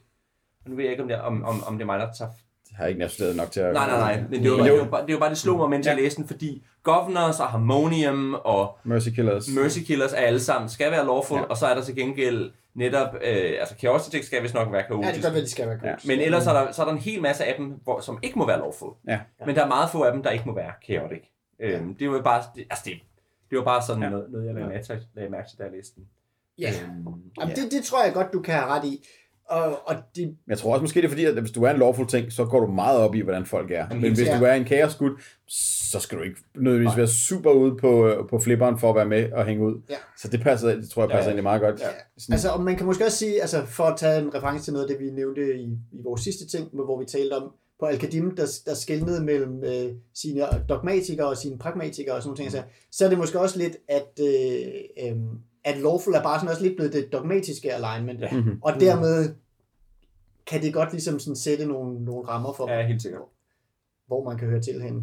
Og nu ved jeg ikke, om det er, om, om, om det er mig, der tager Det har jeg ikke nærmest nok til at... Nej, nej, nej. Men det det det var, bare, det var bare, det slog mig, mens jeg læste den, fordi Governors og Harmonium og Mercy Killers. Mercy Killers er alle sammen skal være lawful, Ja. ja. og så er der til gengæld netop, øh, altså Chaositic skal vist nok være Ja, det kaotisk. kan være, de skal være Ja. coach. men ellers er der, så er der en hel masse af dem, hvor, som ikke må være lawful. Ja. Men der er meget få af dem, der ikke må være chaotic. Øhm, det var bare, det, altså det, det var bare sådan Ja. ja. noget, noget, jeg lagde mærke til, lagde mærke til, da jeg læste den. Ja. Øhm, Jamen, det, det tror jeg godt, du kan have ret i. Og, og de, jeg tror også måske, det er fordi, at hvis du er en lawful ting, så går du meget op i, hvordan folk er. Men hvis du er en kaosgud, så skal du ikke nødvendigvis være super ude på, øh, på flipperen for at være med og hænge ud. Ja. Så det passer, det tror jeg passer Ja, ja. egentlig meget godt. Ja. Sådan, Altså, og man kan måske også sige, altså for at tage en reference til noget af det, vi nævnte i, i vores sidste ting, hvor vi talte om på Al-Qadim, der, der skældnede mellem øh, sine dogmatikere og sine pragmatikere og sådan nogle ting, så, så er det måske også lidt, at, øh, øh, at lawful er bare sådan også lidt blevet det dogmatiske alignment, Ja. Mhm. og dermed kan det godt ligesom sådan sætte nogle, nogle rammer for, Ja, helt sikkert. hvor man kan høre til henne.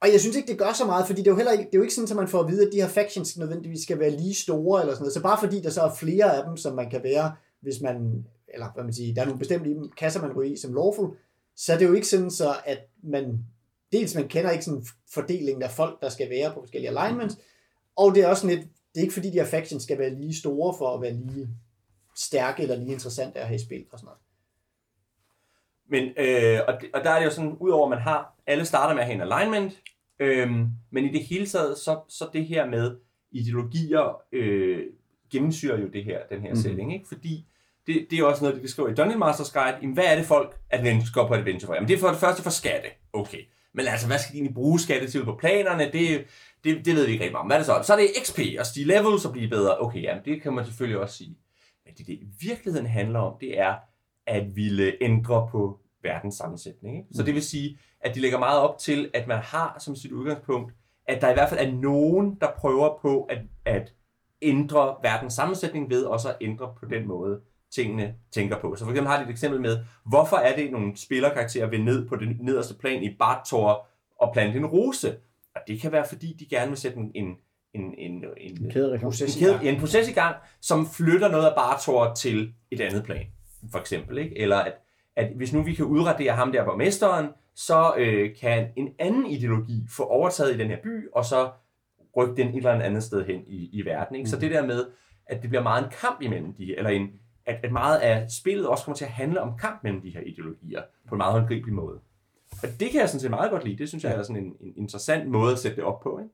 Og jeg synes ikke, det gør så meget, fordi det er jo heller ikke, det er jo ikke sådan, at man får at vide, at de her factions nødvendigvis skal være lige store eller sådan noget. Så bare fordi der så er flere af dem, som man kan være, hvis man, eller hvad man siger, der er nogle bestemte kasser, man ryger i som lawful, så er det jo ikke sådan så, at man, dels man kender ikke sådan fordelingen af folk, der skal være på forskellige alignments, og det er også sådan lidt, det er ikke fordi de her factions skal være lige store for at være lige stærke eller lige interessante at have i spil og sådan noget. Men, øh, og, det, og der er det jo sådan, udover at man har, alle starter med at have en alignment, øh, men i det hele taget, så, så det her med ideologier øh, gennemsyrer jo det her, den her mm. setting, ikke? Fordi det, det er også noget, de beskriver i Dungeon Masters Guide. Jamen, hvad er det folk, adventure, går på adventure for? Jamen, det er for det første for skatte. Okay. Men altså, hvad skal de egentlig bruge skatte til på planerne? Det, det, det ved vi ikke rigtig meget om. Hvad er det så? Så er det XP og stige levels og blive bedre. Okay, jamen, det kan man selvfølgelig også sige. Men det, det i virkeligheden handler om, det er at ville ændre på verdens sammensætning. Ikke? Så det vil sige, at de lægger meget op til, at man har som sit udgangspunkt, at der i hvert fald er nogen, der prøver på at, at ændre verdens sammensætning ved også at ændre på den måde, tingene tænker på. Så for eksempel har de et eksempel med, hvorfor er det nogle spillerkarakterer vil ned på det nederste plan i Bartor og plante en rose? Og det kan være, fordi de gerne vil sætte en, en, en, en, en, Kædereaktion. Proces en, kæde, en proces i gang, som flytter noget af Bartor til et andet plan, for eksempel. Ikke? Eller at, at hvis nu vi kan udradere ham der borgmesteren, så øh, kan en anden ideologi få overtaget i den her by, og så rykke den et eller andet sted hen i, i verden. Ikke? Mm. Så det der med, at det bliver meget en kamp imellem de eller en, at, at meget af spillet også kommer til at handle om kamp mellem de her ideologier, på en meget håndgribelig måde. Og det kan jeg sådan set meget godt lide. Det synes jeg er sådan en, en interessant måde at sætte det op på. Ikke?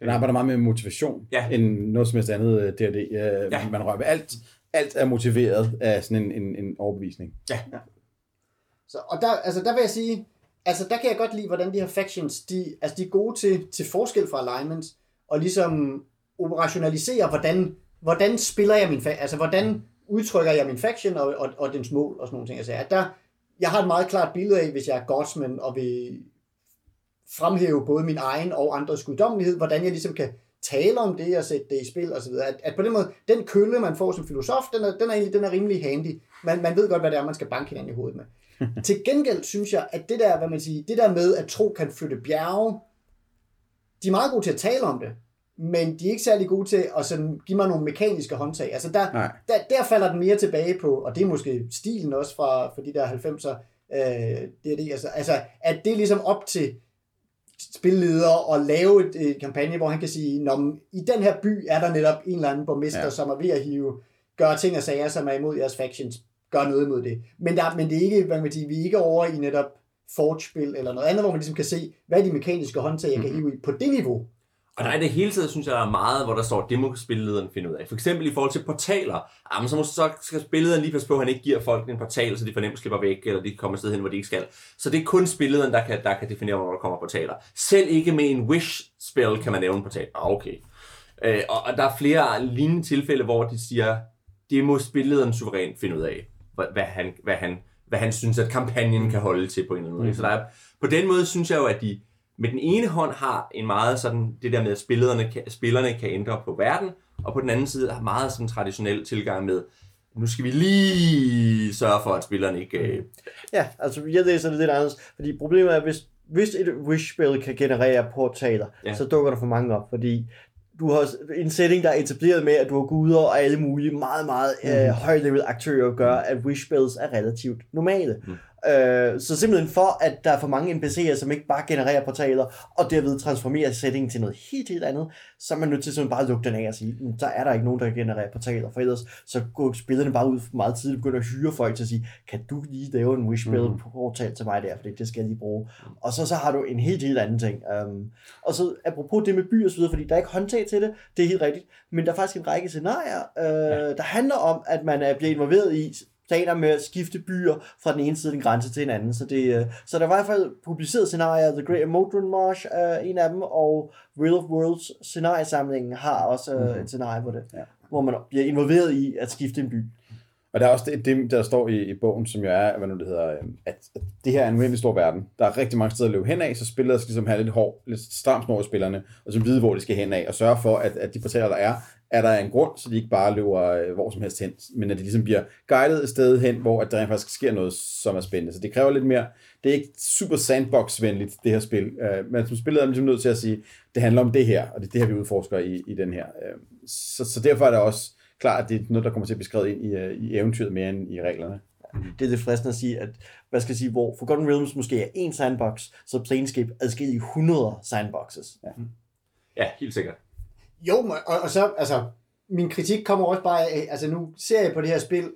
Den arbejder meget med motivation, Ja. end noget som helst andet øh, D&D. Øh, Ja. Man rører ved alt. Alt er motiveret af sådan en, en, en overbevisning. Så, og der, altså, der vil jeg sige, altså der kan jeg godt lide, hvordan de her factions, de, altså, de er gode til, til forskel fra alignments, og ligesom operationalisere, hvordan, hvordan spiller jeg min fa- altså hvordan udtrykker jeg min faction og, og, og dens mål og sådan nogle ting. Altså, at der, jeg har et meget klart billede af, hvis jeg er godsman og vil fremhæve både min egen og andres guddommelighed, hvordan jeg ligesom kan tale om det og sætte det i spil osv. At, at på den måde, den kølle, man får som filosof, den er, den er, egentlig, den er rimelig handy. Man, man ved godt, hvad det er, man skal banke hinanden i hovedet med. Til gengæld synes jeg, at det der, hvad man siger, det der med, at tro kan flytte bjerge, de er meget gode til at tale om det, men de er ikke særlig gode til at sådan give mig nogle mekaniske håndtag. Altså der, Nej. der, der falder den mere tilbage på, og det er måske stilen også fra, fra de der 90'er, øh, det er det, altså, altså, at det er ligesom op til spilleder at lave et, et kampagne, hvor han kan sige, Nå, i den her by er der netop en eller anden borgmester, Ja. som er ved at hive, gøre ting og sager, som er imod jeres factions, gør noget imod det. Men, der, men det er ikke, hvad kan man sige, vi er ikke over i netop Forge-spil eller noget andet, hvor man ligesom kan se, hvad er de mekaniske håndtag, jeg kan hive i på det niveau. Og der er det hele taget, synes jeg, der er meget, hvor der står, det må spillederen finde ud af. For eksempel i forhold til portaler. Jamen, så, må, så skal spillederen lige passe på, at han ikke giver folk en portal, så de for nemt slipper væk, eller de kommer et sted hen, hvor de ikke skal. Så det er kun spillederen, der kan, der kan definere, hvor der kommer portaler. Selv ikke med en wish-spell kan man lave en portal. Ah, okay. Øh, og, og der er flere lignende tilfælde, hvor de siger, det må spillederen suverænt finde ud af, hvad, hvad, han, hvad, han, hvad han synes, at kampagnen kan holde til på en eller anden måde. Så der er, på den måde synes jeg jo, at de med den ene hånd har en meget sådan, det der med, at spillerne kan, spillerne kan ændre på verden, og på den anden side har meget sådan traditionel tilgang med, nu skal vi lige sørge for, at spillerne ikke... Øh, Ja, altså jeg læser det lidt anderledes, fordi problemet er, hvis, hvis et wish-spil kan generere portaler, Ja. så dukker der for mange op, fordi du har en setting, der er etableret med, at du har guder og alle mulige meget, meget mm. øh, høj-level aktører, gør, at wish-spills er relativt normale. Mm. Øh, så simpelthen for, at der er for mange NPC'er, som ikke bare genererer portaler, og derved transformerer settingen til noget helt, helt andet, så er man nødt til simpelthen bare at lukke den af og sige, "Mm, så er der ikke nogen, der genererer portaler, for ellers så går spillerne bare ud meget tidligt og begynder at hyre folk til at sige, kan du lige lave en wish spell Mhm. portal til mig der, fordi det skal jeg lige bruge. Og så, så har du en helt, helt anden ting. Um, og så apropos det med by og så videre, fordi der er ikke håndtag til det, det er helt rigtigt, men der er faktisk en række scenarier, øh, der handler om, at man er, bliver involveret i planer med at skifte byer fra den ene side af den grænse til en anden. Så, det, øh, så der var i hvert fald publiceret scenarier. The Great Modron March er en af dem, og Real of Worlds scenariesamlingen har også mm-hmm. et scenarie på det, Ja. hvor man bliver involveret i at skifte en by. Og der er også det, det der står i, i bogen, som jo er, hvad nu det hedder, øhm, at, at det her er en uendelig stor verden. Der er rigtig mange steder at løbe hen af, så spillere skal ligesom have lidt hård, lidt stram snor i spillerne, og så vide, hvor de skal hen af, og sørge for, at, at de portaler, der er, er der en grund, så de ikke bare løber øh, hvor som helst hen, men at de ligesom bliver guidet et sted hen, hvor at der rent faktisk sker noget, som er spændende. Så det kræver lidt mere, det er ikke super sandbox-venligt, det her spil, øh, men som spiller er man ligesom nødt til at sige, det handler om det her, og det er det her, vi udforsker i, i den her. Øh, så, så derfor er det også klart, at det er noget, der kommer til at blive skrevet ind i, øh, i eventyret mere end i reglerne. Det er det fristende at sige, at hvad skal jeg sige, hvor Forgotten Realms måske er en sandbox, så Planescape i 100 sandboxes. Ja. Ja, helt sikkert. Jo, og, og så, altså, min kritik kommer også bare af, altså nu ser jeg på det her spil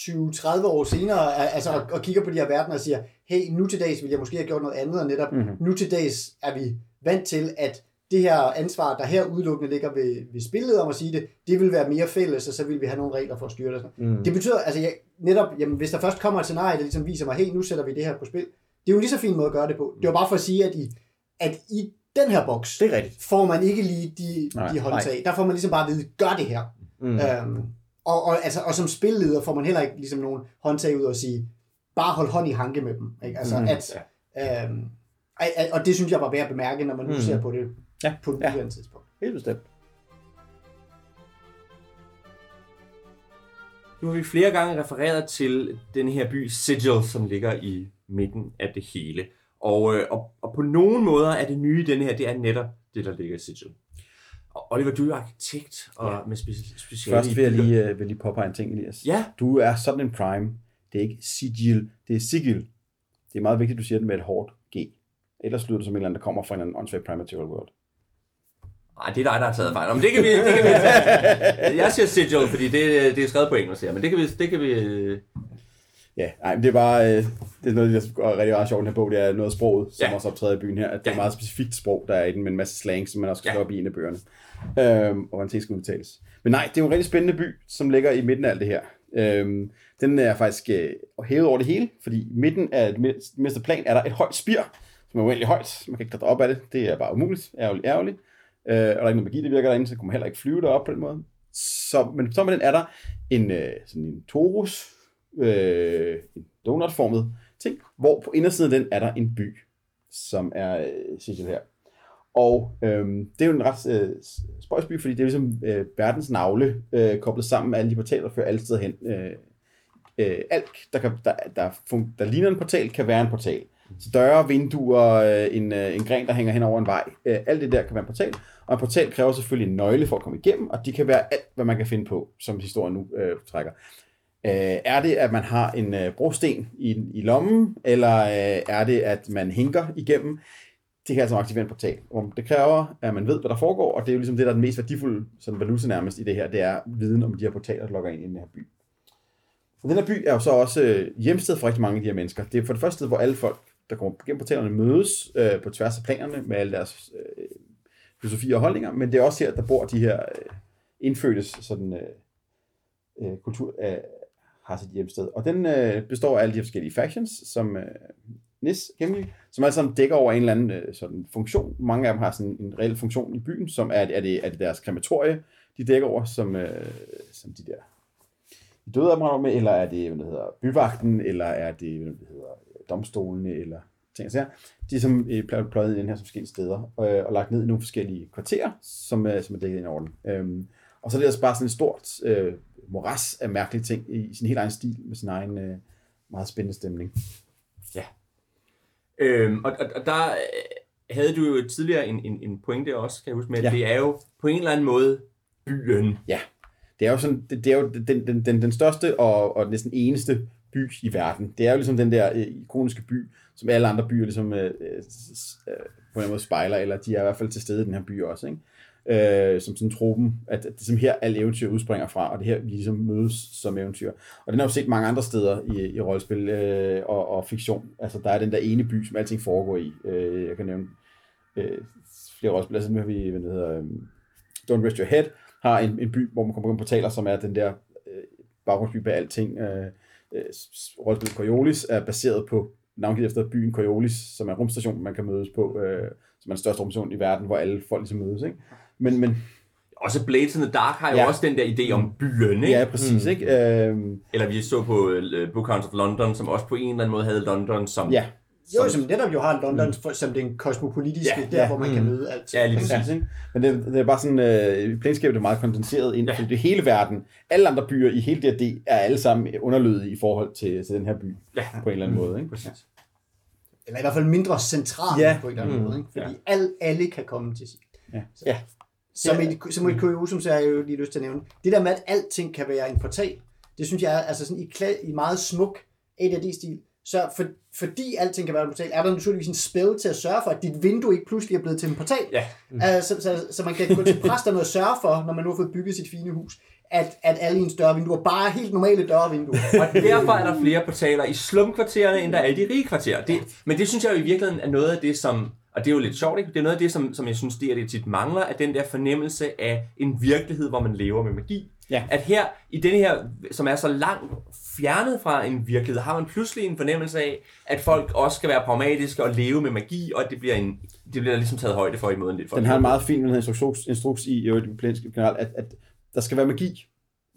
20-30 år senere, al- altså, og, og kigger på de her verdener og siger, hey, nu til dags vil jeg måske have gjort noget andet, og netop Mhm. mm-hmm. nu til dags er vi vant til, at det her ansvar, der her udelukkende ligger ved, ved spillet om at sige det, det vil være mere fælles, og så vil vi have nogle regler for at styre det. Mm. Det betyder, altså jeg, netop, jamen, hvis der først kommer et scenarie, der ligesom viser mig, hey, nu sætter vi det her på spil, det er jo en lige så fin måde at gøre det på. Det var bare for at sige, at i, at i den her boks, Det er rigtigt. får man ikke lige de, Nej, de håndtag. Der får man ligesom bare at vide, gør det her. Mm. Øhm, og, og, altså, og som spilleder får man heller ikke ligesom nogen håndtag ud og sige, bare hold hånd i hanke med dem. Ikke? Altså, mm. at, øhm, og, og det synes jeg var værd at bemærke, når man nu mm. ser på det Ja, på et ja. ja. tidspunkt. Helt bestemt. Nu har vi flere gange refereret til den her by Sigil, som ligger i midten af det hele. Og, øh, og, og på nogle måder er det nye i den her, det er netop det, der ligger i Sigil. Og Oliver, du er arkitekt og ja. med speci- speciale Først vil jeg lige, øh, vil lige påpege en ting, Elias. Ja. Du er sådan en prime. Det er ikke sigil, det er sigil. Det er meget vigtigt, at du siger det med et hårdt G. Ellers lyder det som en eller anden, der kommer fra en anden åndssvag primitive world. Nej, det er dig, der har taget fejl. Men det kan vi, det kan vi tage. Jeg siger Sigil, fordi det, det er skrevet på engelsk her, men det kan vi... Det kan vi Ja, nej, det er bare, øh, det er noget, der er rigtig meget sjovt i den her bog, det er noget af sproget, som Ja. også optræder i byen her, at det er Ja. meget specifikt sprog, der er i den, med en masse slang, som man også skal Ja. op i en af bøgerne, øhm, og hvordan ting skal udtales. Men nej, det er jo en rigtig spændende by, som ligger i midten af alt det her. Øhm, den er faktisk øh, hævet over det hele, fordi i midten af det mindste plan er der et højt spir, som er uendelig højt. Man kan ikke klatre op af det. Det er bare umuligt. Ærgerligt, ærgerligt. Øh, og der er ikke noget magi, der virker derinde, så kunne man heller ikke flyve derop på den måde. Så, men så med den er der en, øh, sådan en torus, øh, en donutformet ting, hvor på indersiden af den er der en by, som er øh, Sigil her. Og øh, det er jo en ret øh, spøjsby, fordi det er ligesom øh, verdens navle øh, koblet sammen med alle de portaler, der fører alle steder hen. Øh, øh, alt, der, kan, der, der, fun- der ligner en portal, kan være en portal. Så døre, vinduer, øh, en, øh, en gren, der hænger hen over en vej. Øh, alt det der kan være en portal. Og en portal kræver selvfølgelig en nøgle for at komme igennem, og de kan være alt, hvad man kan finde på, som historien nu øh, trækker. Øh, er det, at man har en øh, brosten i, i lommen, eller øh, er det, at man hinker igennem? Det kan altså aktivere en portal. Det kræver, at man ved, hvad der foregår, og det er jo ligesom det, der er den mest værdifulde sådan valuta nærmest i det her, det er viden om de her portaler, der logger ind i den her by. Og den her by er jo så også øh, hjemsted for rigtig mange af de her mennesker. Det er for det første sted, hvor alle folk, der kommer gennem portalerne, mødes øh, på tværs af planerne med alle deres øh, filosofier og holdninger, men det er også her, der bor de her øh, indfødtes sådan, øh, øh, kultur, øh, har sit hjemsted. Og den øh, består af alle de forskellige factions, som øh, Nis gennemgik, som alle sammen dækker over en eller anden øh, sådan funktion. Mange af dem har sådan en reel funktion i byen, som er, er, det, er det deres krematorie, de dækker over, som, øh, som de der de døde områder med, eller er det, hvad det hedder, byvagten, eller er det, hvad det hedder, domstolene, eller ting og sager. De er som øh, pløjet i den her som forskellige steder, øh, og lagt ned i nogle forskellige kvarterer, som, øh, som er dækket ind over den. Øhm, og så er det altså bare sådan et stort øh, moras af mærkelige ting i sin helt egen stil, med sin egen øh, meget spændende stemning. Øhm, og, og, og der øh, havde du jo tidligere en, en, en pointe også, kan jeg huske, med, at Ja. det er jo på en eller anden måde byen. Det er jo, sådan, det, det er jo den, den, den, den største og, og næsten eneste by i verden. Det er jo ligesom den der øh, ikoniske by, som alle andre byer ligesom, øh, øh, øh, på en måde spejler, eller de er i hvert fald til stede i den her by også. Ikke? Øh, som sådan tropen, at, at det er ligesom her, alle eventyr udspringer fra, og det her, vi ligesom mødes som eventyr. Og den har jo set mange andre steder i, i rollespil øh, og, og fiktion. Altså, der er den der ene by, som alting foregår i. Øh, jeg kan nævne øh, flere rollespil. Altså, nu har vi, hvad det hedder, øh, Don't Rest Your Head, har en, en by, hvor man kommer på portaler, som er den der øh, baggrundsby bag alting. Øh, øh, s- rollespillet Coriolis er baseret på navngivet efter byen Coriolis, som er rumstationen, man kan mødes på, øh, som er den største rumstation i verden, hvor alle folk ligesom mødes. Ikke? Men, men Også Blades in the Dark har jo Ja. også den der idé om byen, ikke? ja, præcis. Mm. Ikke? Øh, Eller vi så på uh, Bookhounds of London, som også på en eller anden måde havde London som... ja, Jo, som netop jo har London for, som den kosmopolitiske, Ja, der ja, hvor man kan mm. møde alt. Ja, lige præcis. Ja, ikke? Men det, det er bare sådan, øh, Planescape er meget kondenseret ind, Ja. ja. det hele verden, alle andre byer i hele D&D er alle sammen underlødige i forhold til, til den her by, Ja. på en eller anden måde. Ikke? Præcis. Eller i hvert fald mindre centralt Ja. på en eller anden Mm. måde. Ikke? Fordi Ja. al, alle kan komme til sig. Ja. Så, Ja. Som et, som et kuriosum, så har jeg jo lige lyst til at nævne. Det der med, at alting kan være en portal, det synes jeg er altså sådan i, kla- i meget smuk AD&D-stil. Så for, fordi alting kan være en portal, er der naturligvis en spil til at sørge for, at dit vindue ikke pludselig er blevet til en portal. Ja. Altså, så, så, man kan gå til præsterne og sørge for, når man nu har fået bygget sit fine hus, at, at alle ens dørvinduer bare er helt normale dørvinduer. Og derfor er der flere portaler i slumkvartererne, end der er i de rige kvarterer. Det, men det synes jeg jo i virkeligheden er noget af det, som... Og det er jo lidt sjovt, ikke? Det er noget af det, som, som jeg synes, det er det tit mangler, at den der fornemmelse af en virkelighed, hvor man lever med magi. Ja. At her, i denne her, som er så langt fjernet fra en virkelighed, har man pludselig en fornemmelse af, at folk også skal være pragmatiske og leve med magi, og at det bliver, en, det bliver ligesom taget højde for i måden folk Den har en meget fin den her instruks, instruks i, jo, Planescape generelt, at, at der skal være magi,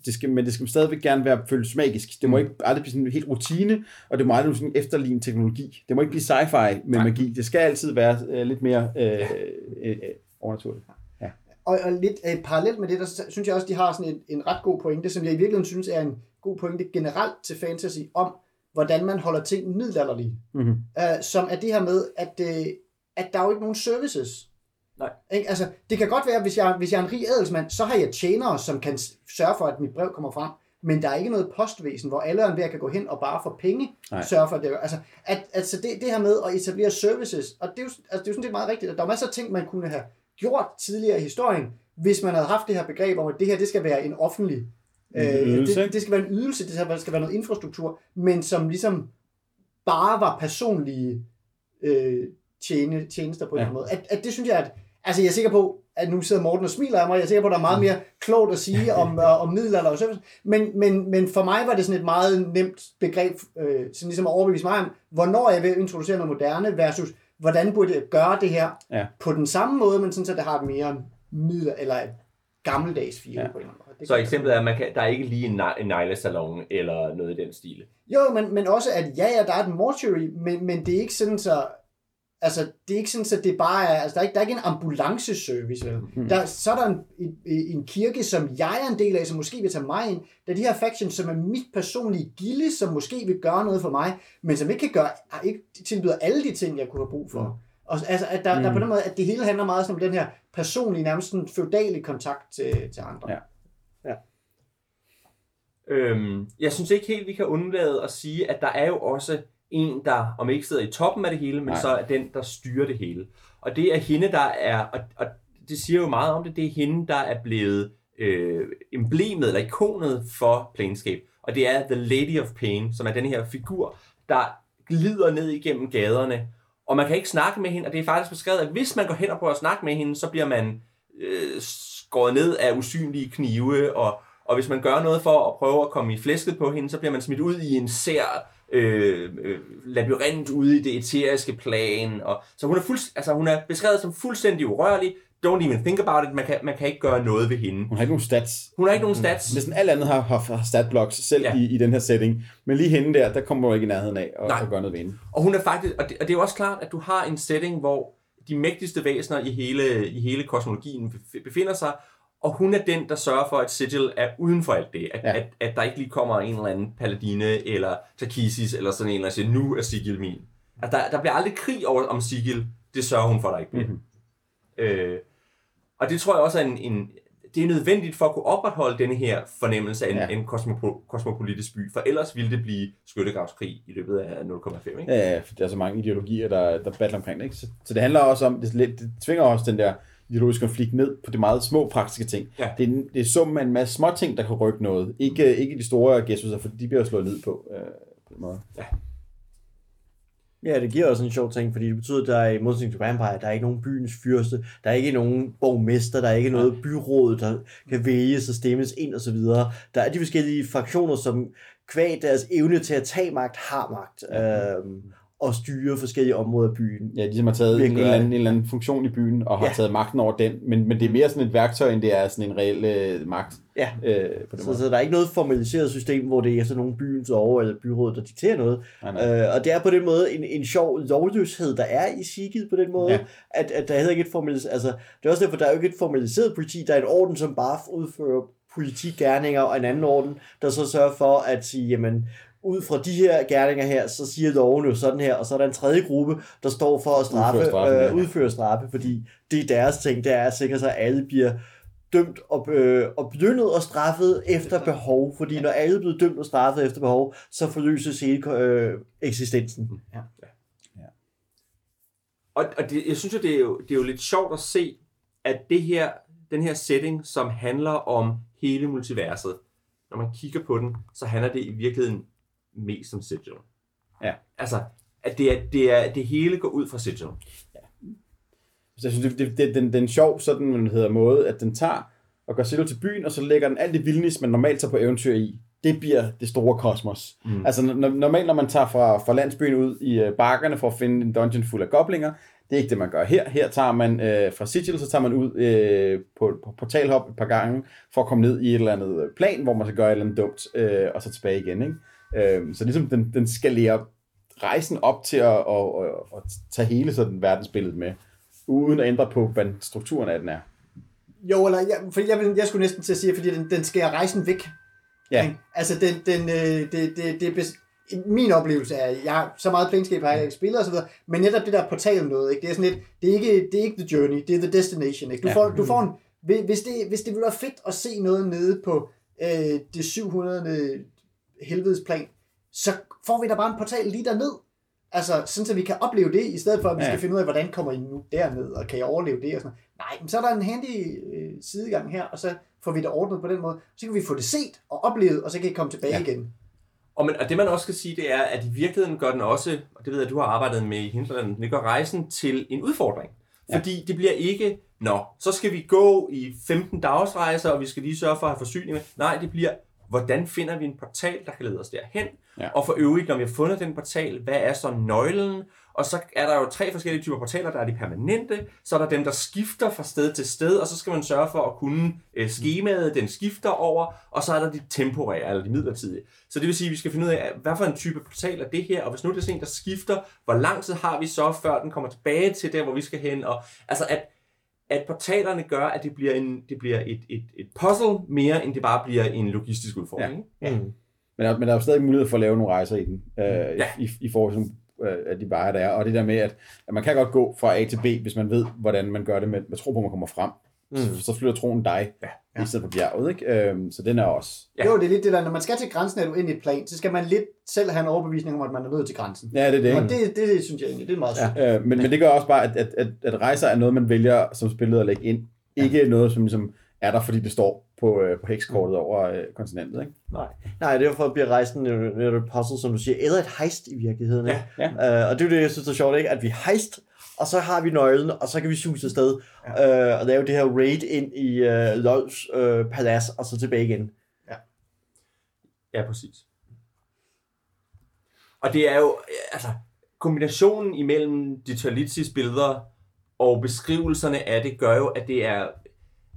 det skal, men det skal stadigvæk gerne være føles magisk. Det må Mm. ikke aldrig blive sådan en helt rutine, og det må aldrig blive sådan efterligne teknologi. Det må ikke blive sci-fi med Nej. magi. Det skal altid være øh, lidt mere øh, øh, øh, overnaturligt. Og, og lidt øh, parallelt med det, der synes jeg også, de har sådan en, en ret god pointe, som jeg i virkeligheden synes er en god pointe generelt til fantasy, om hvordan man holder ting middelalderlige. Mm-hmm. Uh, som er det her med, at, øh, at der er jo ikke nogen services. Nej. Ikke? Altså, det kan godt være, hvis jeg, hvis jeg er en rig adelsmand, så har jeg tjenere, som kan sørge for, at mit brev kommer frem. Men der er ikke noget postvæsen, hvor alle og enhver kan gå hen og bare for penge Nej. sørge for at det. Altså, at, altså det, det her med at etablere services, og det er jo, altså det er jo sådan set meget rigtigt, at der er masser af ting, man kunne have gjort tidligere i historien, hvis man havde haft det her begreb om, at det her, det skal være en offentlig En øh, ydelse, det, det skal være en ydelse, det skal være, noget infrastruktur, men som ligesom bare var personlige øh, tjene, tjenester på en Ja. eller anden måde. At, at det synes jeg, at, altså jeg er sikker på, at nu sidder Morten og smiler af mig, jeg er sikker på, at der er meget mere klogt at sige om, øh, om middelalder og service, men, men, men for mig var det sådan et meget nemt begreb, øh, sådan ligesom at overbevise mig om, hvornår jeg vil introducere noget moderne, versus hvordan burde jeg gøre det her Ja. på den samme måde, men sådan så det har et mere middel, eller et gammeldags feeling Ja. på en eller anden måde. Det Så eksemplet er, at man kan, der er ikke lige en, en neglesalon eller noget i den stil. Jo, men, men også, at ja, ja, der er et mortuary, men, men det er ikke sådan, så... Altså, det er ikke sådan, så det bare er... Altså, der er ikke, der er ikke en ambulanceservice, vel? Mm. Der, så er der en, en, en kirke, som jeg er en del af, som måske vil tage mig ind. Der er de her factions, som er mit personlige gilde, som måske vil gøre noget for mig, men som ikke kan gøre... Ikke tilbyder alle de ting, jeg kunne have brug for. Og, altså, at der, mm. der er på den måde, at det hele handler meget sådan om den her personlige, nærmest sådan feudale kontakt til, til andre. Ja. Øhm, jeg synes ikke helt, vi kan undlade at sige, at der er jo også en, der om ikke sidder i toppen af det hele, men Nej. så er den, der styrer det hele. Og det er hende, der er, og, og det siger jo meget om det, det er hende, der er blevet øh, emblemet eller ikonet for Planescape. Og det er The Lady of Pain, som er den her figur, der glider ned igennem gaderne. Og man kan ikke snakke med hende, og det er faktisk beskrevet, at hvis man går hen og prøver at snakke med hende, så bliver man øh, skåret ned af usynlige knive, og, og hvis man gør noget for at prøve at komme i flæsket på hende, så bliver man smidt ud i en sær øh, øh, labyrint ude i det eteriske plan. Og, så hun er, fuld, altså, hun er beskrevet som fuldstændig urørlig. Don't even think about it. Man kan, man kan ikke gøre noget ved hende. Hun har ikke nogen stats. Hun har ikke nogen stats. Næsten alt andet har, har, statblocks selv Ja. i, i den her setting. Men lige hende der, der kommer du ikke i nærheden af at, at gøre noget ved hende. Og hun er faktisk, og det, og det er jo også klart, at du har en setting, hvor de mægtigste væsener i hele, i hele kosmologien bef- befinder sig, og hun er den, der sørger for, at Sigil er uden for alt det. At, ja. At, at der ikke lige kommer en eller anden paladine eller Takisis eller sådan en, der siger, nu er Sigil min. At der, der bliver aldrig krig over, om Sigil. Det sørger hun for, der ikke bliver. Mhm. Øh, og det tror jeg også er en, en, det er nødvendigt for at kunne opretholde denne her fornemmelse af en, ja. En kosmopo, kosmopolitisk by, for ellers ville det blive skyttegravskrig i løbet af 0,5. Ikke? Ja, for der er så mange ideologier, der, der battler omkring det. Ikke? Så, så det handler også om, det, det tvinger også den der ideologiske konflikt ned på de meget små praktiske ting. Ja. Det, er, det er summen af en masse små ting, der kan rykke noget. Ikke, ikke de store gestus, for de bliver jo slået ned på. Øh, på den måde. Ja, det giver også en sjov ting, fordi det betyder, at der er i modsætning til Vampire, der er ikke nogen byens fyrste, der er ikke nogen borgmester, der er ikke noget byråd, der kan vælges og stemmes ind og så videre. Der er de forskellige fraktioner, som kvæg deres evne til at tage magt, har magt. Øh, og styre forskellige områder af byen. Ja, de som har taget en, en, eller er anden, en eller anden funktion i byen, og har Ja. taget magten over den, men, men det er mere sådan et værktøj, end det er sådan en reel øh, magt Ja. øh, på den Så, måde. så der er ikke noget formaliseret system, hvor det er sådan nogle byens over eller byråd, der dikterer noget. Nej, nej. Øh, og det er på den måde en, en sjov lovløshed, der er i Sigil på den måde, ja. At, at der er heller ikke et formaliseret, altså det er også derfor, der er jo ikke et formaliseret politi, der er et orden, som bare udfører politigærninger, og en anden orden, der så sørger for at sige, jamen, ud fra de her gerninger her, så siger loven jo sådan her, og så er der en tredje gruppe, der står for at straffe, Udføre straffen, øh, ja. udføre straffe, fordi det er deres ting, det er at sikre sig, at alle bliver dømt og, øh, og belønnet og straffet efter behov, fordi når alle er blevet dømt og straffet efter behov, så forløses hele øh, eksistensen. Og, og det, jeg synes jo det, er jo, det er jo lidt sjovt at se, at det her, den her setting, som handler om hele multiverset, når man kigger på den, så handler det i virkeligheden mest om Sigil. Ja. Altså, at det, er, det, er, det hele går ud fra Sigil. Så jeg synes, det, det, det, den, den sjov sådan, man hedder, måde, at den tager og går selv til byen, og så lægger den alt det vildnis, man normalt tager på eventyr i. Det bliver det store kosmos. Mm. Altså når, normalt, når man tager fra, fra landsbyen ud i øh, bakkerne for at finde en dungeon fuld af goblinger, det er ikke det, man gør her. Her tager man øh, fra Sigil, så tager man ud øh, på, på portalhop et par gange, for at komme ned i et eller andet øh, plan, hvor man skal gøre et eller andet dumt, øh, og så tilbage igen. Ikke? Øh, så ligesom den, den skalerer rejsen op til at, at, at, at tage hele sådan verdensbilledet med, uden at ændre på, hvad strukturen af den er. Jo, eller jeg, for jeg, vil, jeg skulle næsten til at sige, fordi den, den skærer rejsen væk. Ja, Ikke? Altså, den, den, øh, det, det, det, bes- min oplevelse er, jeg har så meget Planescape har jeg spillet og så videre, men netop det der portal noget, ikke? det er sådan lidt, det er ikke, det er ikke the journey, det er the destination. Ikke? Du, Ja. får, du får en, hvis- hvis det, hvis det ville være fedt at se noget nede på øh, det 700. helvedesplan, så får vi da bare en portal lige derned. Altså, sådan så vi kan opleve det, i stedet for, at vi Ja. skal finde ud af, hvordan kommer I nu derned, og kan jeg overleve det, og sådan noget. Nej, men så er der en handy øh, sidegang her, og så får vi det ordnet på den måde. Så kan vi få det set og oplevet, og så kan I komme tilbage ja. Igen. Og, man, og det man også skal sige, det er, at i virkeligheden gør den også, og det ved jeg, du har arbejdet med i Hinterland, det gør rejsen til en udfordring. Ja. Fordi det bliver ikke, nå, så skal vi gå i 15 dagsrejser, og vi skal lige sørge for at have forsyning med. Nej, det bliver, hvordan finder vi en portal, der kan lede os derhen? Ja. Og for øvrigt, når vi har fundet den portal, hvad er så nøglen? Og så er der jo tre forskellige typer portaler. Der er de permanente, så er der dem, der skifter fra sted til sted, og så skal man sørge for at kunne øh, skemaet, den skifter over, og så er der de temporære, eller de midlertidige. Så det vil sige, at vi skal finde ud af, hvad for en type portal er det her, og hvis nu det er sådan en, der skifter, hvor lang tid har vi så, før den kommer tilbage til der, hvor vi skal hen, og altså at, at portalerne gør, at det bliver, en, det bliver et, et, et puzzle mere, end det bare bliver en logistisk udfordring. Ja. ikke? Mm. men der, men der er jo stadig mulighed for at lave nogle rejser i den, øh, Ja. ja. i, i forhold til øh, af de veje, der er. Og det der med, at, at man kan godt gå fra A til B, hvis man ved, hvordan man gør det med, med tro på, at man kommer frem. Mm. Så, så flytter troen dig, Ja. ja. i stedet for bjerget. Ikke? Øhm, så den er også... Ja. Ja. Jo, det er lidt det der, når man skal til grænsen af et uendeligt plan, så skal man lidt selv have en overbevisning om, at man er nået til grænsen. Ja, det er det. Og Ikke? det, det, det synes jeg egentlig, det er meget ja. Øh, men, men det gør også bare, at, at, at, at rejser er noget, man vælger som spillet at lægge ind. Ikke noget, som ligesom er der, fordi det står på, øh, på hekskortet over øh, kontinentet. Ikke? Nej. Nej, derfor bliver rejsen jo netop et puzzle, som du siger, eller et heist i virkeligheden. Ikke? Ja, Uh, og det er jo det, jeg synes er sjovt, ikke? at vi heist, og så har vi nøglen, og så kan vi suse afsted ja. uh, og lave det her raid ind i uh, Lols uh, palads, og så tilbage igen. Ja, præcis. Og det er jo, altså, kombinationen imellem de Talitsis billeder og beskrivelserne af det, gør jo, at det er,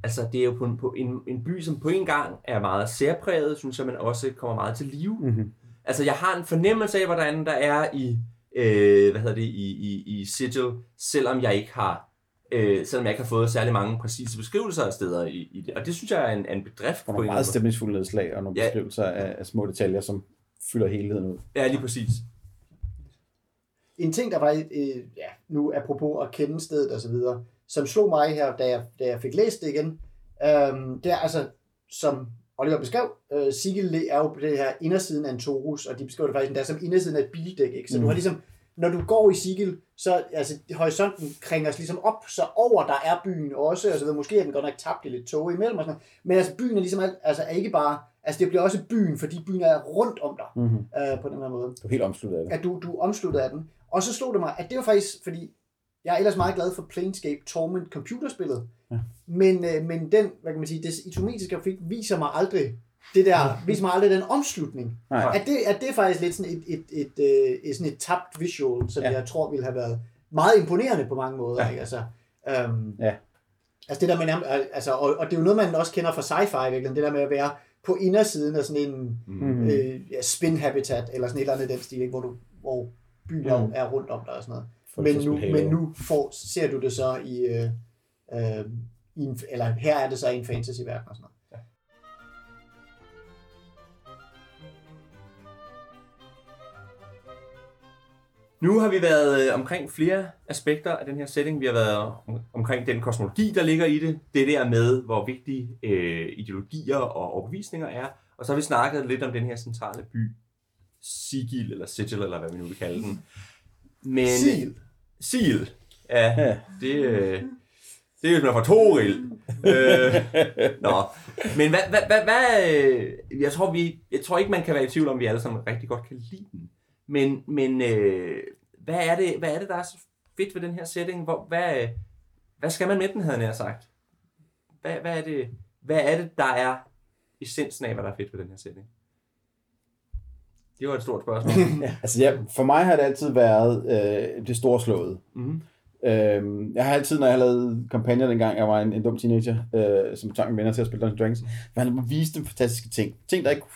altså, det er jo på en, på en, en by, som på en gang er meget særpræget, synes jeg, men også kommer meget til live. Mm-hmm. Altså, jeg har en fornemmelse af, hvordan der er i, øh, hvad hedder det, i, i, i Sigil, selvom jeg ikke har øh, selvom jeg ikke har fået særlig mange præcise beskrivelser af steder i, i det. Og det synes jeg er en, er en bedrift. Og på en nogle meget stemningsfulde nedslag og nogle Ja. beskrivelser af, af små detaljer, som fylder helheden ud. Ja, lige præcis. En ting, der var, øh, ja, nu apropos at kende stedet og så videre, som slog mig her, da jeg, da jeg fik læst det igen, øhm, det er altså, som Oliver beskrev, øh, Sigil er jo på det her indersiden af en Torus, og de beskriver det faktisk endda som indersiden af et bildæk, ikke? Så mm. du har ligesom, når du går i Sigil, så altså, horisonten kringes ligesom op, så over der er byen også, og så videre. Måske er den godt nok tabt i lidt tog imellem og sådan noget. Men altså byen er ligesom, alt- altså er ikke bare, altså det bliver også byen, fordi byen er rundt om dig, Mm-hmm. øh, på den her måde Du er helt omsluttet af det. at du, du er omsluttet af den. Og så slog det mig, at det var faktisk, fordi jeg er ellers meget glad for Planescape Torment computerspillet, Ja. men, øh, men den, hvad kan man sige, det isometriske grafik viser mig aldrig det der, vis mig aldrig den omslutning. Nej. At det, at det er faktisk lidt sådan et, et, et, et, et, sådan et tabt visual, som Ja. jeg tror ville have været meget imponerende på mange måder. Ja. Ikke? Altså, øhm, Ja. altså det der med, nærmest- altså, og, og det er jo noget, man også kender fra sci-fi, i virkeligheden, det der med at være på indersiden af sådan en Mm. øh, ja, spin habitat, eller sådan et eller andet den stil, ikke? hvor, du, hvor byer Mm. mm. er rundt om dig og sådan noget. For Men nu, men nu får, ser du det så i, øh, øh, i en, eller her er det så i en fantasy-verden og sådan noget. Nu har vi været øh, omkring flere aspekter af den her setting. Vi har været om, omkring den kosmologi, der ligger i det. Det der med, hvor vigtige øh, ideologier og overbevisninger er. Og så har vi snakket lidt om den her centrale by. Sigil, eller Sigil, eller hvad vi nu vil kalde den. Men, Sil. Sil. Ja, Ja. det, øh, det er jo fra Toril. øh, nå. Men hvad, hvad, hvad, hvad, øh, jeg, tror, vi, jeg tror ikke, man kan være i tvivl om, vi alle sammen rigtig godt kan lide den. Men, men øh, hvad, er det, hvad er det, der er så fedt ved den her setting? Hvor, hvad, øh, hvad skal man med den, havde jeg sagt? Hvad, hvad, er det, hvad er det, der er essensen af, hvad der er fedt ved den her setting? Det var et stort spørgsmål. Altså, ja, for mig har det altid været øh, det store slået. mm-hmm. Øhm, jeg har altid, når jeg har lavet kampagner dengang, jeg var en, en dum teenager, øh, som tvang venner til at spille Dungeons Dragons, man viste dem fantastiske ting. Ting, der ikke,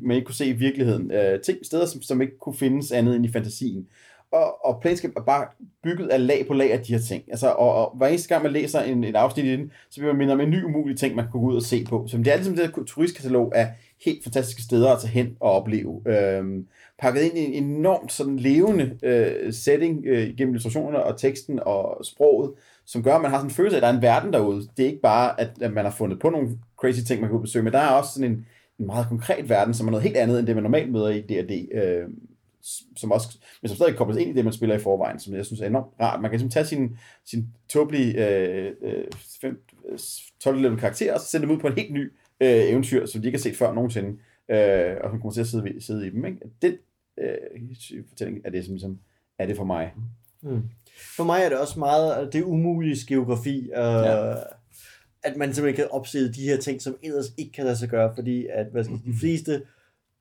man ikke kunne se i virkeligheden. Øh, ting, steder, som, som ikke kunne findes andet end i fantasien. Og, og Planescape er bare bygget af lag på lag af de her ting. Altså, og, og hver eneste gang, man læser en, et afsnit i den, så bliver man mindet om en ny umulig ting, man kan gå ud og se på. Så det er ligesom det her turistkatalog af helt fantastiske steder at tage hen og opleve. Øhm, pakket ind i en enormt sådan levende øh, setting øh, gennem illustrationerne og teksten og sproget, som gør, at man har sådan en følelse af, at der er en verden derude. Det er ikke bare, at, at man har fundet på nogle crazy ting, man kan besøge, men der er også sådan en, en meget konkret verden, som er noget helt andet, end det, man normalt møder i D&D. Øh, som også, men som stadig kobles ind i det, man spiller i forvejen, som jeg synes er enormt rart. Man kan simpelthen tage sin, sin tåbelige øh, øh, fem- 12-level karakter, og så sende dem ud på en helt ny øh, eventyr, som de ikke har set før nogensinde, øh, og man kommer til at sidde, sidde i dem. Ikke? Den øh, fortælling er det, som ligesom, er det for mig. Mm. For mig er det også meget øh, det umulige geografi, øh, ja. at man simpelthen kan opsætte de her ting, som ellers ikke kan lade sig gøre, fordi at hvad skal de fleste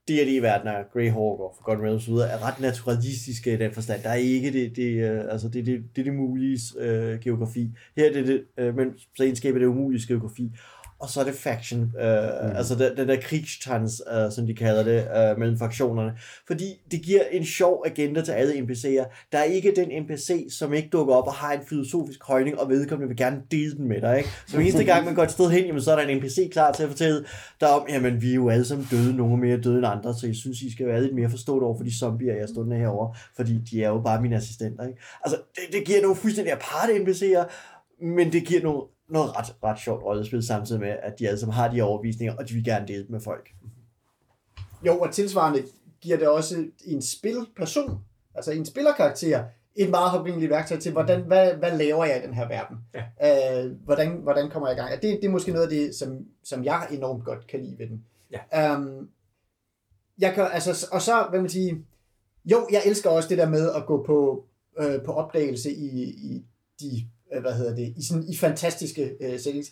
D&D-verdener, Greyhawk og Forgotten Realms osv., er ret naturalistiske i den forstand. Der er ikke det, det, øh, altså det, det, det, det mulige øh, geografi. Her er det, det øh, men så egenskab er det umulige geografi. Og så er det faction, øh, mm. altså den, den der krigstans, øh, som de kalder det, øh, mellem fraktionerne. Fordi det giver en sjov agenda til alle NPC'er. Der er ikke den NPC, som ikke dukker op og har en filosofisk højning, og vedkommende vil gerne dele den med dig. Ikke? Så hver eneste gang, man går et sted hen, jamen, så er der en NPC klar til at fortælle dig om, jamen vi er jo alle sammen døde, nogle er mere døde end andre, så jeg synes, I skal være lidt mere forstået over for de zombier, jeg står herovre, fordi de er jo bare mine assistenter. Ikke? Altså, det, det giver nogle fuldstændig aparte NPC'er, men det giver nogle noget ret, ret sjovt rollespil, samtidig med, at de alle sammen har de overvisninger, og de vil gerne dele med folk. Jo, og tilsvarende giver det også en spilperson, altså en spillerkarakter, et meget håndgribeligt værktøj til, hvordan, hvad, hvad laver jeg i den her verden? Ja. Øh, hvordan, hvordan kommer jeg i gang? Og det, det er måske noget af det, som, som jeg enormt godt kan lide ved den. Ja. Um, jeg kan, altså, og så, hvad man sige, jo, jeg elsker også det der med at gå på, øh, på opdagelse i, i de, Øh, hvad hedder det, i, sådan, i fantastiske øh, settings.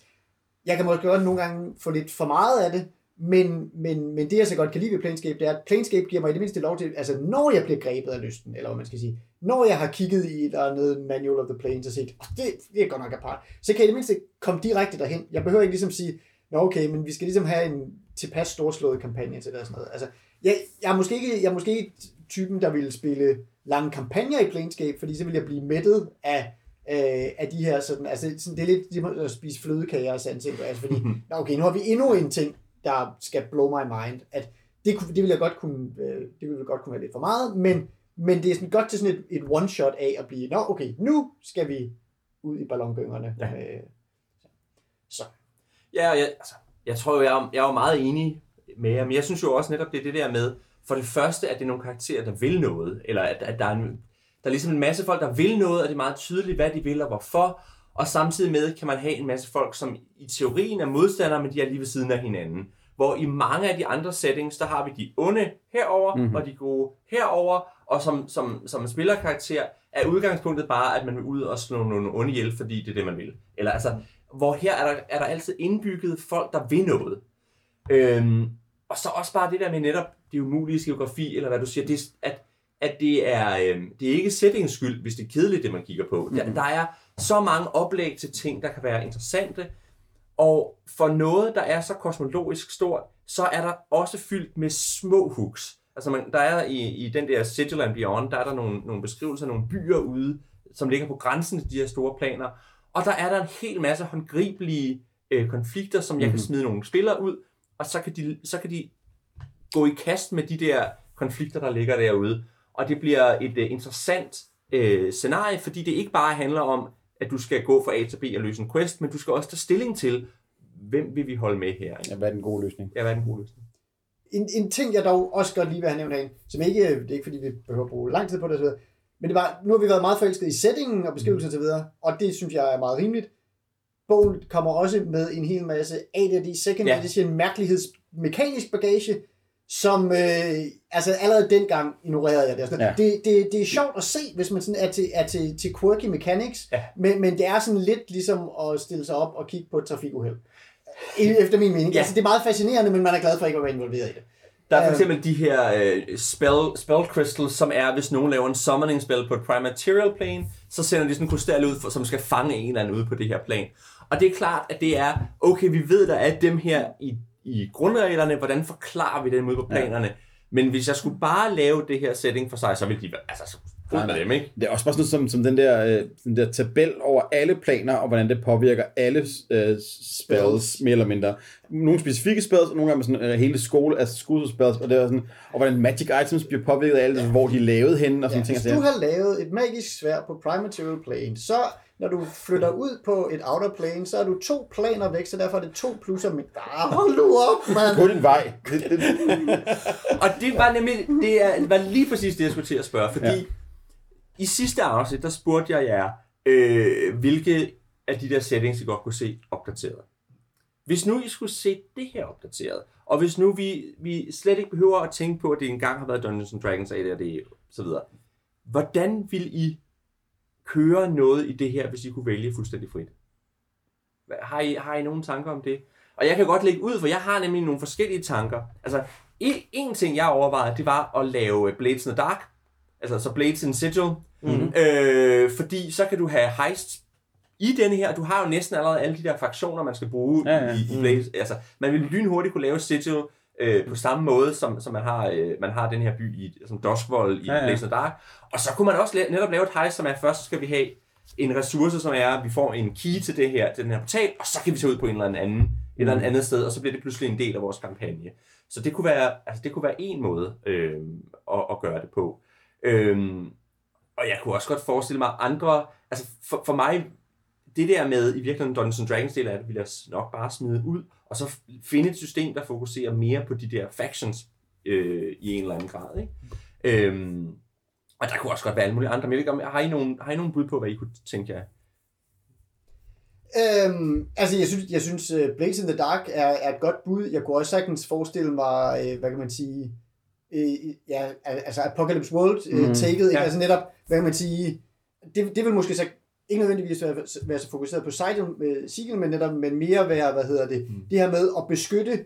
Jeg kan måske godt nogle gange få lidt for meget af det, men, men, men det jeg så godt kan lide ved Planescape, det er, at Planescape giver mig i det mindste lov til, altså når jeg bliver grebet af lysten, eller hvad man skal sige, når jeg har kigget i et eller andet Manual of the Planes og set, oh, det, det er godt nok apart, så kan jeg i det mindste komme direkte derhen. Jeg behøver ikke ligesom sige, Nå okay, men vi skal ligesom have en tilpas storslået kampagne til det og sådan noget. Altså, jeg, jeg, er måske ikke, jeg er måske ikke typen, der ville spille lange kampagner i Planescape, fordi så vil jeg blive mættet af, øh, af de her sådan, altså sådan, det er lidt ligesom at spise flødekager og sådan ting, altså fordi, nå okay, nu har vi endnu en ting, der skal blow my mind, at det, kunne- det vil jeg godt kunne, øh, det ville godt kunne være lidt for meget, men, men det er sådan godt til sådan et, et one-shot af at blive, nå okay, nu skal vi ud i ballongyngerne. Ja. Øh, så. Ja, jeg, altså, jeg tror jo, jeg er, jeg er jo meget enig med jer, men jeg synes jo også netop, det er det der med, for det første, at det er nogle karakterer, der vil noget, eller at, at der, er en, der er ligesom en masse folk, der vil noget, og det er meget tydeligt, hvad de vil og hvorfor, og samtidig med kan man have en masse folk, som i teorien er modstandere, men de er lige ved siden af hinanden. Hvor i mange af de andre settings, der har vi de onde herover mm-hmm. og de gode herover, og som, som, som spillerkarakter er udgangspunktet bare, at man vil ud og slå nogle onde ihjel, fordi det er det, man vil. Eller altså, hvor her er der, er der altid indbygget folk, der vil noget. Øhm, og så også bare det der med netop det umulige geografi, eller hvad du siger, det, at, at det er, øhm, det er ikke settings skyld, hvis det er kedeligt, det man kigger på. Der, der er så mange oplæg til ting, der kan være interessante, og for noget, der er så kosmologisk stort, så er der også fyldt med små hooks. Altså man, der er i, i den der Sigil and Beyond, der er der nogle, nogle beskrivelser af nogle byer ude, som ligger på grænsen til de her store planer. Og der er der en hel masse håndgribelige øh, konflikter, som jeg kan smide nogle spillere ud, og så kan, de, så kan de gå i kast med de der konflikter, der ligger derude. Og det bliver et øh, interessant øh, scenarie, fordi det ikke bare handler om, at du skal gå fra A til B og løse en quest, men du skal også tage stilling til, hvem vil vi holde med her? Ikke? Ja, hvad er den gode løsning? Ja, hvad er den gode løsning? En, en ting, jeg dog også godt lige vil have nævnt herinde, som ikke, det er ikke fordi, vi behøver at bruge lang tid på det, osv., men det var, nu har vi været meget forelsket i settingen og beskrivelsen osv., og det synes jeg er meget rimeligt. Bogen kommer også med en hel masse AD&D Second Ja. Edition mærkeligheds mekanisk bagage, som øh, altså allerede dengang ignorerede jeg det. sådan. Ja. Det, det, det er sjovt at se, hvis man sådan er til, er til, til quirky mechanics, Ja. men, men det er sådan lidt ligesom at stille sig op og kigge på et trafikuheld. Efter min mening. Ja. Altså, det er meget fascinerende, men man er glad for ikke at være involveret i det. Der er for Øh. eksempel de her øh, spell, spell crystals, som er, hvis nogen laver en summoning spell på et prime material plane, så sender de sådan en krystal ud, for, som skal fange en eller anden ude på det her plan. Og det er klart, at det er, okay, vi ved, der er dem her i, i grundreglerne, hvordan forklarer vi dem ude på planerne? Ja. Men hvis jeg skulle bare lave det her setting for sig, så ville de være, altså, så ud med dem, ikke? Det er også bare sådan noget som, som den, der, øh, den der tabel over alle planer, og hvordan det påvirker alle øh, spells, mere eller mindre. Nogle specifikke spells, og nogle gange sådan øh, hele skole, altså skudspells, og det er sådan, og hvordan magic items bliver påvirket af alt, hvor de er lavet henne, og sådan Ja, ting. hvis og du har lavet et magisk svær på Prime Material Plane, så når du flytter ud på et outer plane, så er du to planer væk, så derfor er det to plusser. Men ah, hold nu op, mand! På din vej. Det, det, Og det var nemlig, det, er, var lige præcis det, jeg skulle til at spørge, fordi Ja i sidste afsnit, der spurgte jeg jer, øh, hvilke af de der settings, I godt kunne se opdateret. Hvis nu I skulle se det her opdateret, og hvis nu vi, vi slet ikke behøver at tænke på, at det engang har været Dungeons and Dragons, AD&D så videre, hvordan vil I køre noget i det her, hvis I kunne vælge fuldstændig frit? Har I, har I nogen tanker om det? Og jeg kan godt lægge ud, for jeg har nemlig nogle forskellige tanker. Altså, en, en ting, jeg overvejede, det var at lave Blades in the Dark. Altså, så Blades in Sigil. Mm-hmm. Øh, fordi så kan du have heists i denne her. Du har jo næsten allerede alle de der fraktioner, man skal bruge Ja, ja. i, i Blades. Altså, man vil lynhurtigt kunne lave Sigil øh, på samme måde, som, som man, har, øh, man har den her by i, som Duskvold i Ja, ja, Dark. Og så kunne man også la- netop lave et heist, som er, først skal vi have en ressource, som er, at vi får en key til det her, til den her portal, og så kan vi tage ud på en eller anden, et eller andet, andet sted, og så bliver det pludselig en del af vores kampagne. Så det kunne være, altså det kunne være en måde øh, at, at gøre det på. Øhm, og jeg kunne også godt forestille mig andre, altså for, for mig, det der med i virkeligheden Dungeons and Dragons del af det, vil jeg nok bare smide ud, og så finde et system, der fokuserer mere på de der factions øh, i en eller anden grad. Ikke? Øhm, og der kunne også godt være alle mulige andre, men jeg ved ikke, om, har I nogen, har I nogen bud på, hvad I kunne tænke jer? Øhm, altså, jeg synes, jeg synes uh, Blades in the Dark er, er et godt bud. Jeg kunne også sagtens forestille mig, øh, hvad kan man sige, øh, ja, al- altså Apocalypse World øh, taket, ikke? Ja. altså netop, hvad man sige, det, det vil måske så ikke nødvendigvis være, være så fokuseret på Sigil, med Sigil, men netop men mere være, hvad hedder det, Mm. det her med at beskytte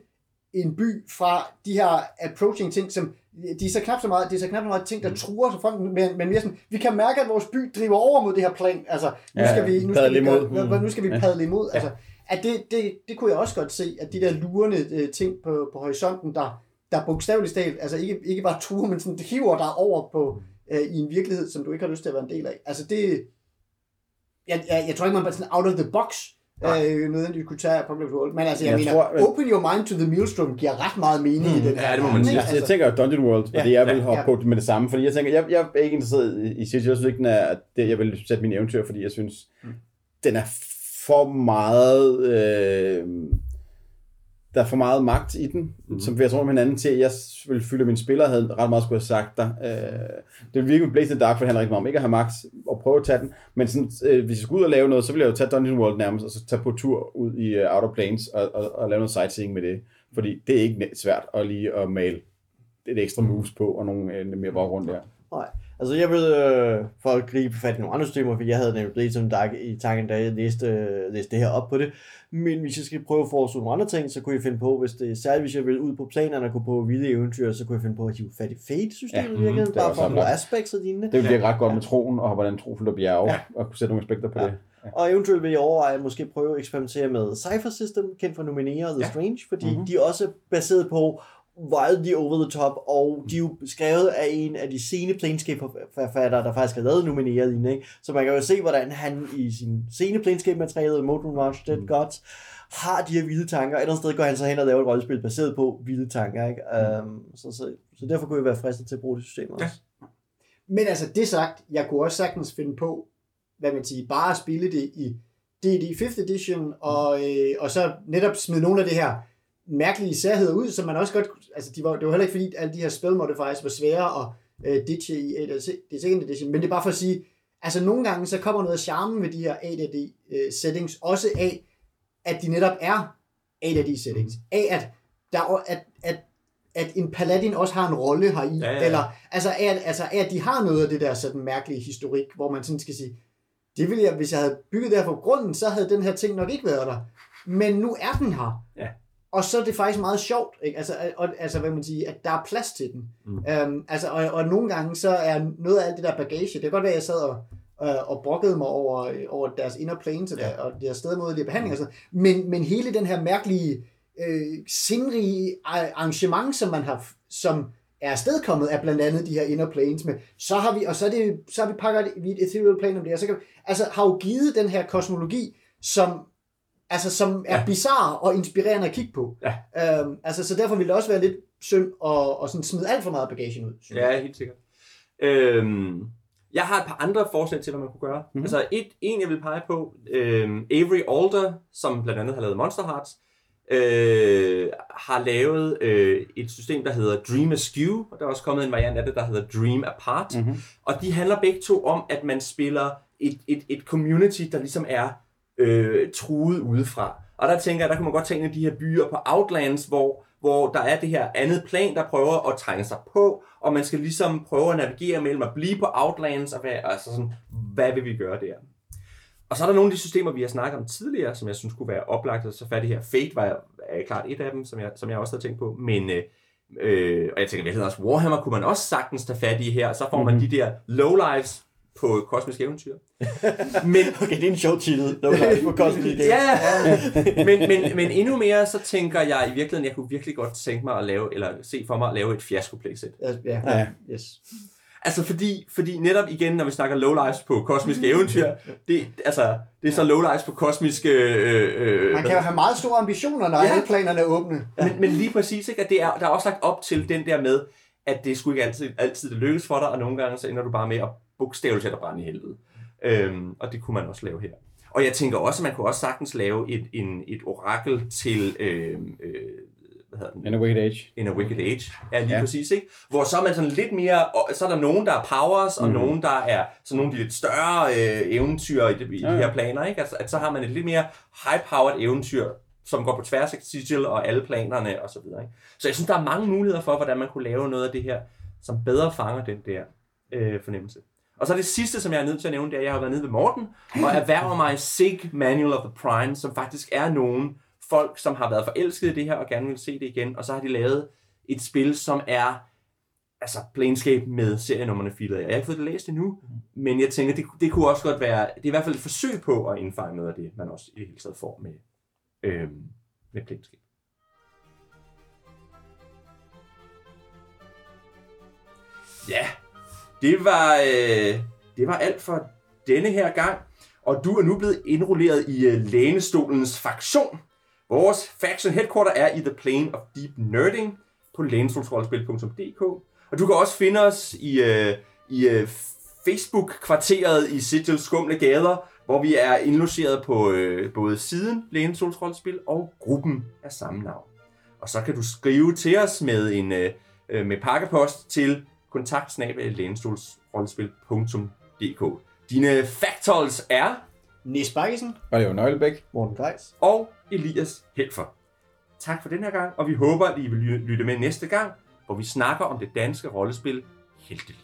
en by fra de her approaching ting, som de er så knap så meget, det er så knap så meget ting, der Mm. truer sig frem, men, men mere sådan, vi kan mærke, at vores by driver over mod det her plan, altså, nu skal vi, nu skal vi, gøre, nu skal vi padle imod, altså, at det, det, det kunne jeg også godt se, at de der lurende øh, ting på, på horisonten, der, der bogstaveligt talt, altså ikke, ikke bare truer, men sådan, det hiver dig over på, øh, i en virkelighed, som du ikke har lyst til at være en del af. Altså det, jeg, jeg, jeg tror ikke, man bare sådan out of the box, øh, nødvendigvis kunne tage Apocalypse World, men altså jeg, Jeg mener, tror, open your mind to the maelstrom giver ret meget mening i Mm, den ja, her det må man sige. ikke? Altså, jeg tænker Dungeon World, og Ja, det jeg vil ja, hoppe ja. på med det samme, fordi jeg tænker, jeg, jeg er ikke interesseret i, i City, jeg synes ikke, den er, at det, jeg vil sætte min eventyr, fordi jeg synes, mm. den er for meget, øh, der er for meget magt i den, mm. som vi har om hinanden til, at jeg ville føle, at mine spillere havde ret meget skulle have sagt der. Øh, det virker med Blaze in the Dark, for det handler rigtig meget om ikke at have magt og prøve at tage den, men sådan, øh, hvis jeg skulle ud og lave noget, så ville jeg jo tage Dungeon World nærmest, og så tage på tur ud i uh, Outer Planes og, og, og lave noget sightseeing med det, fordi det er ikke svært at lige at male et ekstra moves på, og nogle øh, mere baggrund der. Nej. Altså jeg ved, øh, for at gribe fat i nogle andre systemer, for jeg havde nemlig Blades som Dark i tanken, da jeg læste, læste det her op på det. Men hvis jeg skal prøve at foreslå nogle andre ting, så kunne jeg finde på, hvis det særligt hvis jeg ville ud på planerne og gå på vilde eventyr, så kunne jeg finde på at hive fat i Fate-systemet, Ja, ja, virkelig, det er bare for oplagt. aspects og lignende. Det bliver ret godt med troen, og hvordan tro fylder bjerge, Ja. og kunne sætte nogle aspekter på Ja. det. Og eventuelt vil jeg overveje at måske prøve at eksperimentere med Cypher System, kendt for Numenera og The Ja. Strange, fordi Mhm. mm-hmm. de er også baseret på wildly over the top, og de er jo skrevet af en af de sene Planescape-forfattere, der faktisk har lavet Numenera lignende, ikke? Så man kan jo se, hvordan han i sin sene Planescape-materiale, Modern March, Dead Mm. Gods, har de her vilde tanker. Et eller andet sted går han så hen og laver et rollespil baseret på vilde tanker, ikke? Mm. Um, så, så, så derfor kunne jeg være fristet til at bruge det system også. Ja. Men altså, det sagt, jeg kunne også sagtens finde på, hvad man siger, bare at spille det i D&D 5th edition, og, øh, og så netop smide nogle af det her mærkelige særheder ud, som man også godt, altså de var, det var heller ikke fordi, alle de her spell modifiers var svære at øh, ditche i 8. det second edition, men det er bare for at sige, altså nogle gange så kommer noget af charmen ved de her ADD øh, settings, også af, at de netop er ADD settings, af at, der, er- at, at, at en paladin også har en rolle heri, Ja, ja, ja. eller altså af, at- altså af, at de har noget af det der sådan mærkelige historik, hvor man sådan skal sige, det ville jeg, hvis jeg havde bygget det her på grunden, så havde den her ting nok ikke været der. Men nu er den her. Ja. Og så er det faktisk meget sjovt, ikke? Altså, og, altså hvad man siger, at der er plads til den. Mm. Um, altså, og, og nogle gange så er noget af alt det der bagage, det kan godt være, at jeg sad og, øh, og brokkede mig over, øh, over deres inner planes Ja. og deres stedmodige behandling og sådan men, men hele den her mærkelige, øh, sindrige arrangement, som man har, som er afstedkommet af blandt andet de her inner planes med, så har vi, og så, er det, så har vi pakket vi et ethereal plane om det, og så kan, altså har jo givet den her kosmologi, som altså som er Ja. bizarre og inspirerende at kigge på. Ja. Øhm, altså, så derfor ville det også være lidt synd at, at sådan smide alt for meget bagage ud. synes jeg. Ja, helt sikkert. Øhm, jeg har et par andre forslag til, hvad man kunne gøre. Mhm. Mm-hmm. Altså et, en, jeg vil pege på, øhm, Avery Alder, som blandt andet har lavet Monster Hearts, øh, har lavet øh, et system, der hedder Dream Askew, og der er også kommet en variant af det, der hedder Dream Apart. Mhm. Og de handler begge to om, at man spiller et, et, et community, der ligesom er øh, truet udefra. Og der tænker jeg, der kunne man godt af de her byer på Outlands, hvor, hvor der er det her andet plan, der prøver at trænge sig på, og man skal ligesom prøve at navigere mellem at blive på Outlands, og hvad, altså sådan, hvad vil vi gøre der? Og så er der nogle af de systemer, vi har snakket om tidligere, som jeg synes kunne være oplagt, og så fat i her. Fate var er klart et af dem, som jeg, som jeg også havde tænkt på, men øh, øh, og jeg tænker, hvad hedder også Warhammer, kunne man også sagtens tage fat i her, så får man Mhm. de der lowlives på kosmisk eventyr. Men, Okay, det er en sjov titel. No life på Cosmic Games. ja, men, men, men endnu mere, så tænker jeg i virkeligheden, jeg kunne virkelig godt tænke mig at lave, eller se for mig at lave et fiasko playset. Ja, ja. Ja. Yes. Altså fordi, fordi netop igen, når vi snakker lowlives på kosmiske eventyr, det, altså, det er så lowlives på kosmiske... Øh, øh, Man kan jo have meget store ambitioner, når Ja. ja. alle planerne er åbne. men, men lige præcis, ikke, at det er, der er også lagt op til den der med, at det skulle ikke altid, altid det lykkes for dig, og nogle gange så ender du bare med at bogstaveligt talt at brænde i helvede. Øhm, og det kunne man også lave her. Og jeg tænker også, at man kunne også sagtens lave et, en, et orakel til, øh, øh, hvad hedder den? In a Wicked Age. In a Wicked Age. Ja, lige Ja. præcis, ikke? Hvor så er man sådan lidt mere, og så er der nogen, der er powers, og mm. nogen, der er sådan nogle af de lidt større øh, eventyr i, de, i Ja, de her planer, ikke? Altså, at så har man et lidt mere high-powered eventyr, som går på tværs af sigil og alle planerne og så videre, ikke? Så jeg synes, der er mange muligheder for, hvordan man kunne lave noget af det her, som bedre fanger den der øh, fornemmelse. Og så det sidste, som jeg er nødt til at nævne, det er, at jeg har været nede ved Morten og erhverver mig Sig Manual of the Prime, som faktisk er nogen folk, som har været forelsket i det her og gerne vil se det igen. Og så har de lavet et spil, som er altså Planescape med serienummerne filet af. Jeg har ikke fået det læst endnu, men jeg tænker, det, det kunne også godt være, det er i hvert fald et forsøg på at indfange noget af det, man også i det hele taget får med, øhm, med Planescape. Ja, det var, øh, det var alt for denne her gang. Og du er nu blevet indrulleret i øh, lænestolens faktion. Vores faction headquarter er i The Plane of Deep Nerding på lænestolsrollespil.dk. Og du kan også finde os i, øh, i øh, Facebook-kvarteret i Sigils skumle gader, hvor vi er indlogeret på øh, både siden Lænestolsrollespil og gruppen af samme navn. Og så kan du skrive til os med en øh, øh med pakkepost til kontaktsnabel.lænestolsrollespil.dk. Dine factols er Nis Bakkesen. Og det var Nøglebæk. Morten Greis. og Elias Helfer. Tak for den her gang, og vi håber, at I vil ly- lytte med næste gang, hvor vi snakker om det danske rollespil Helteliv.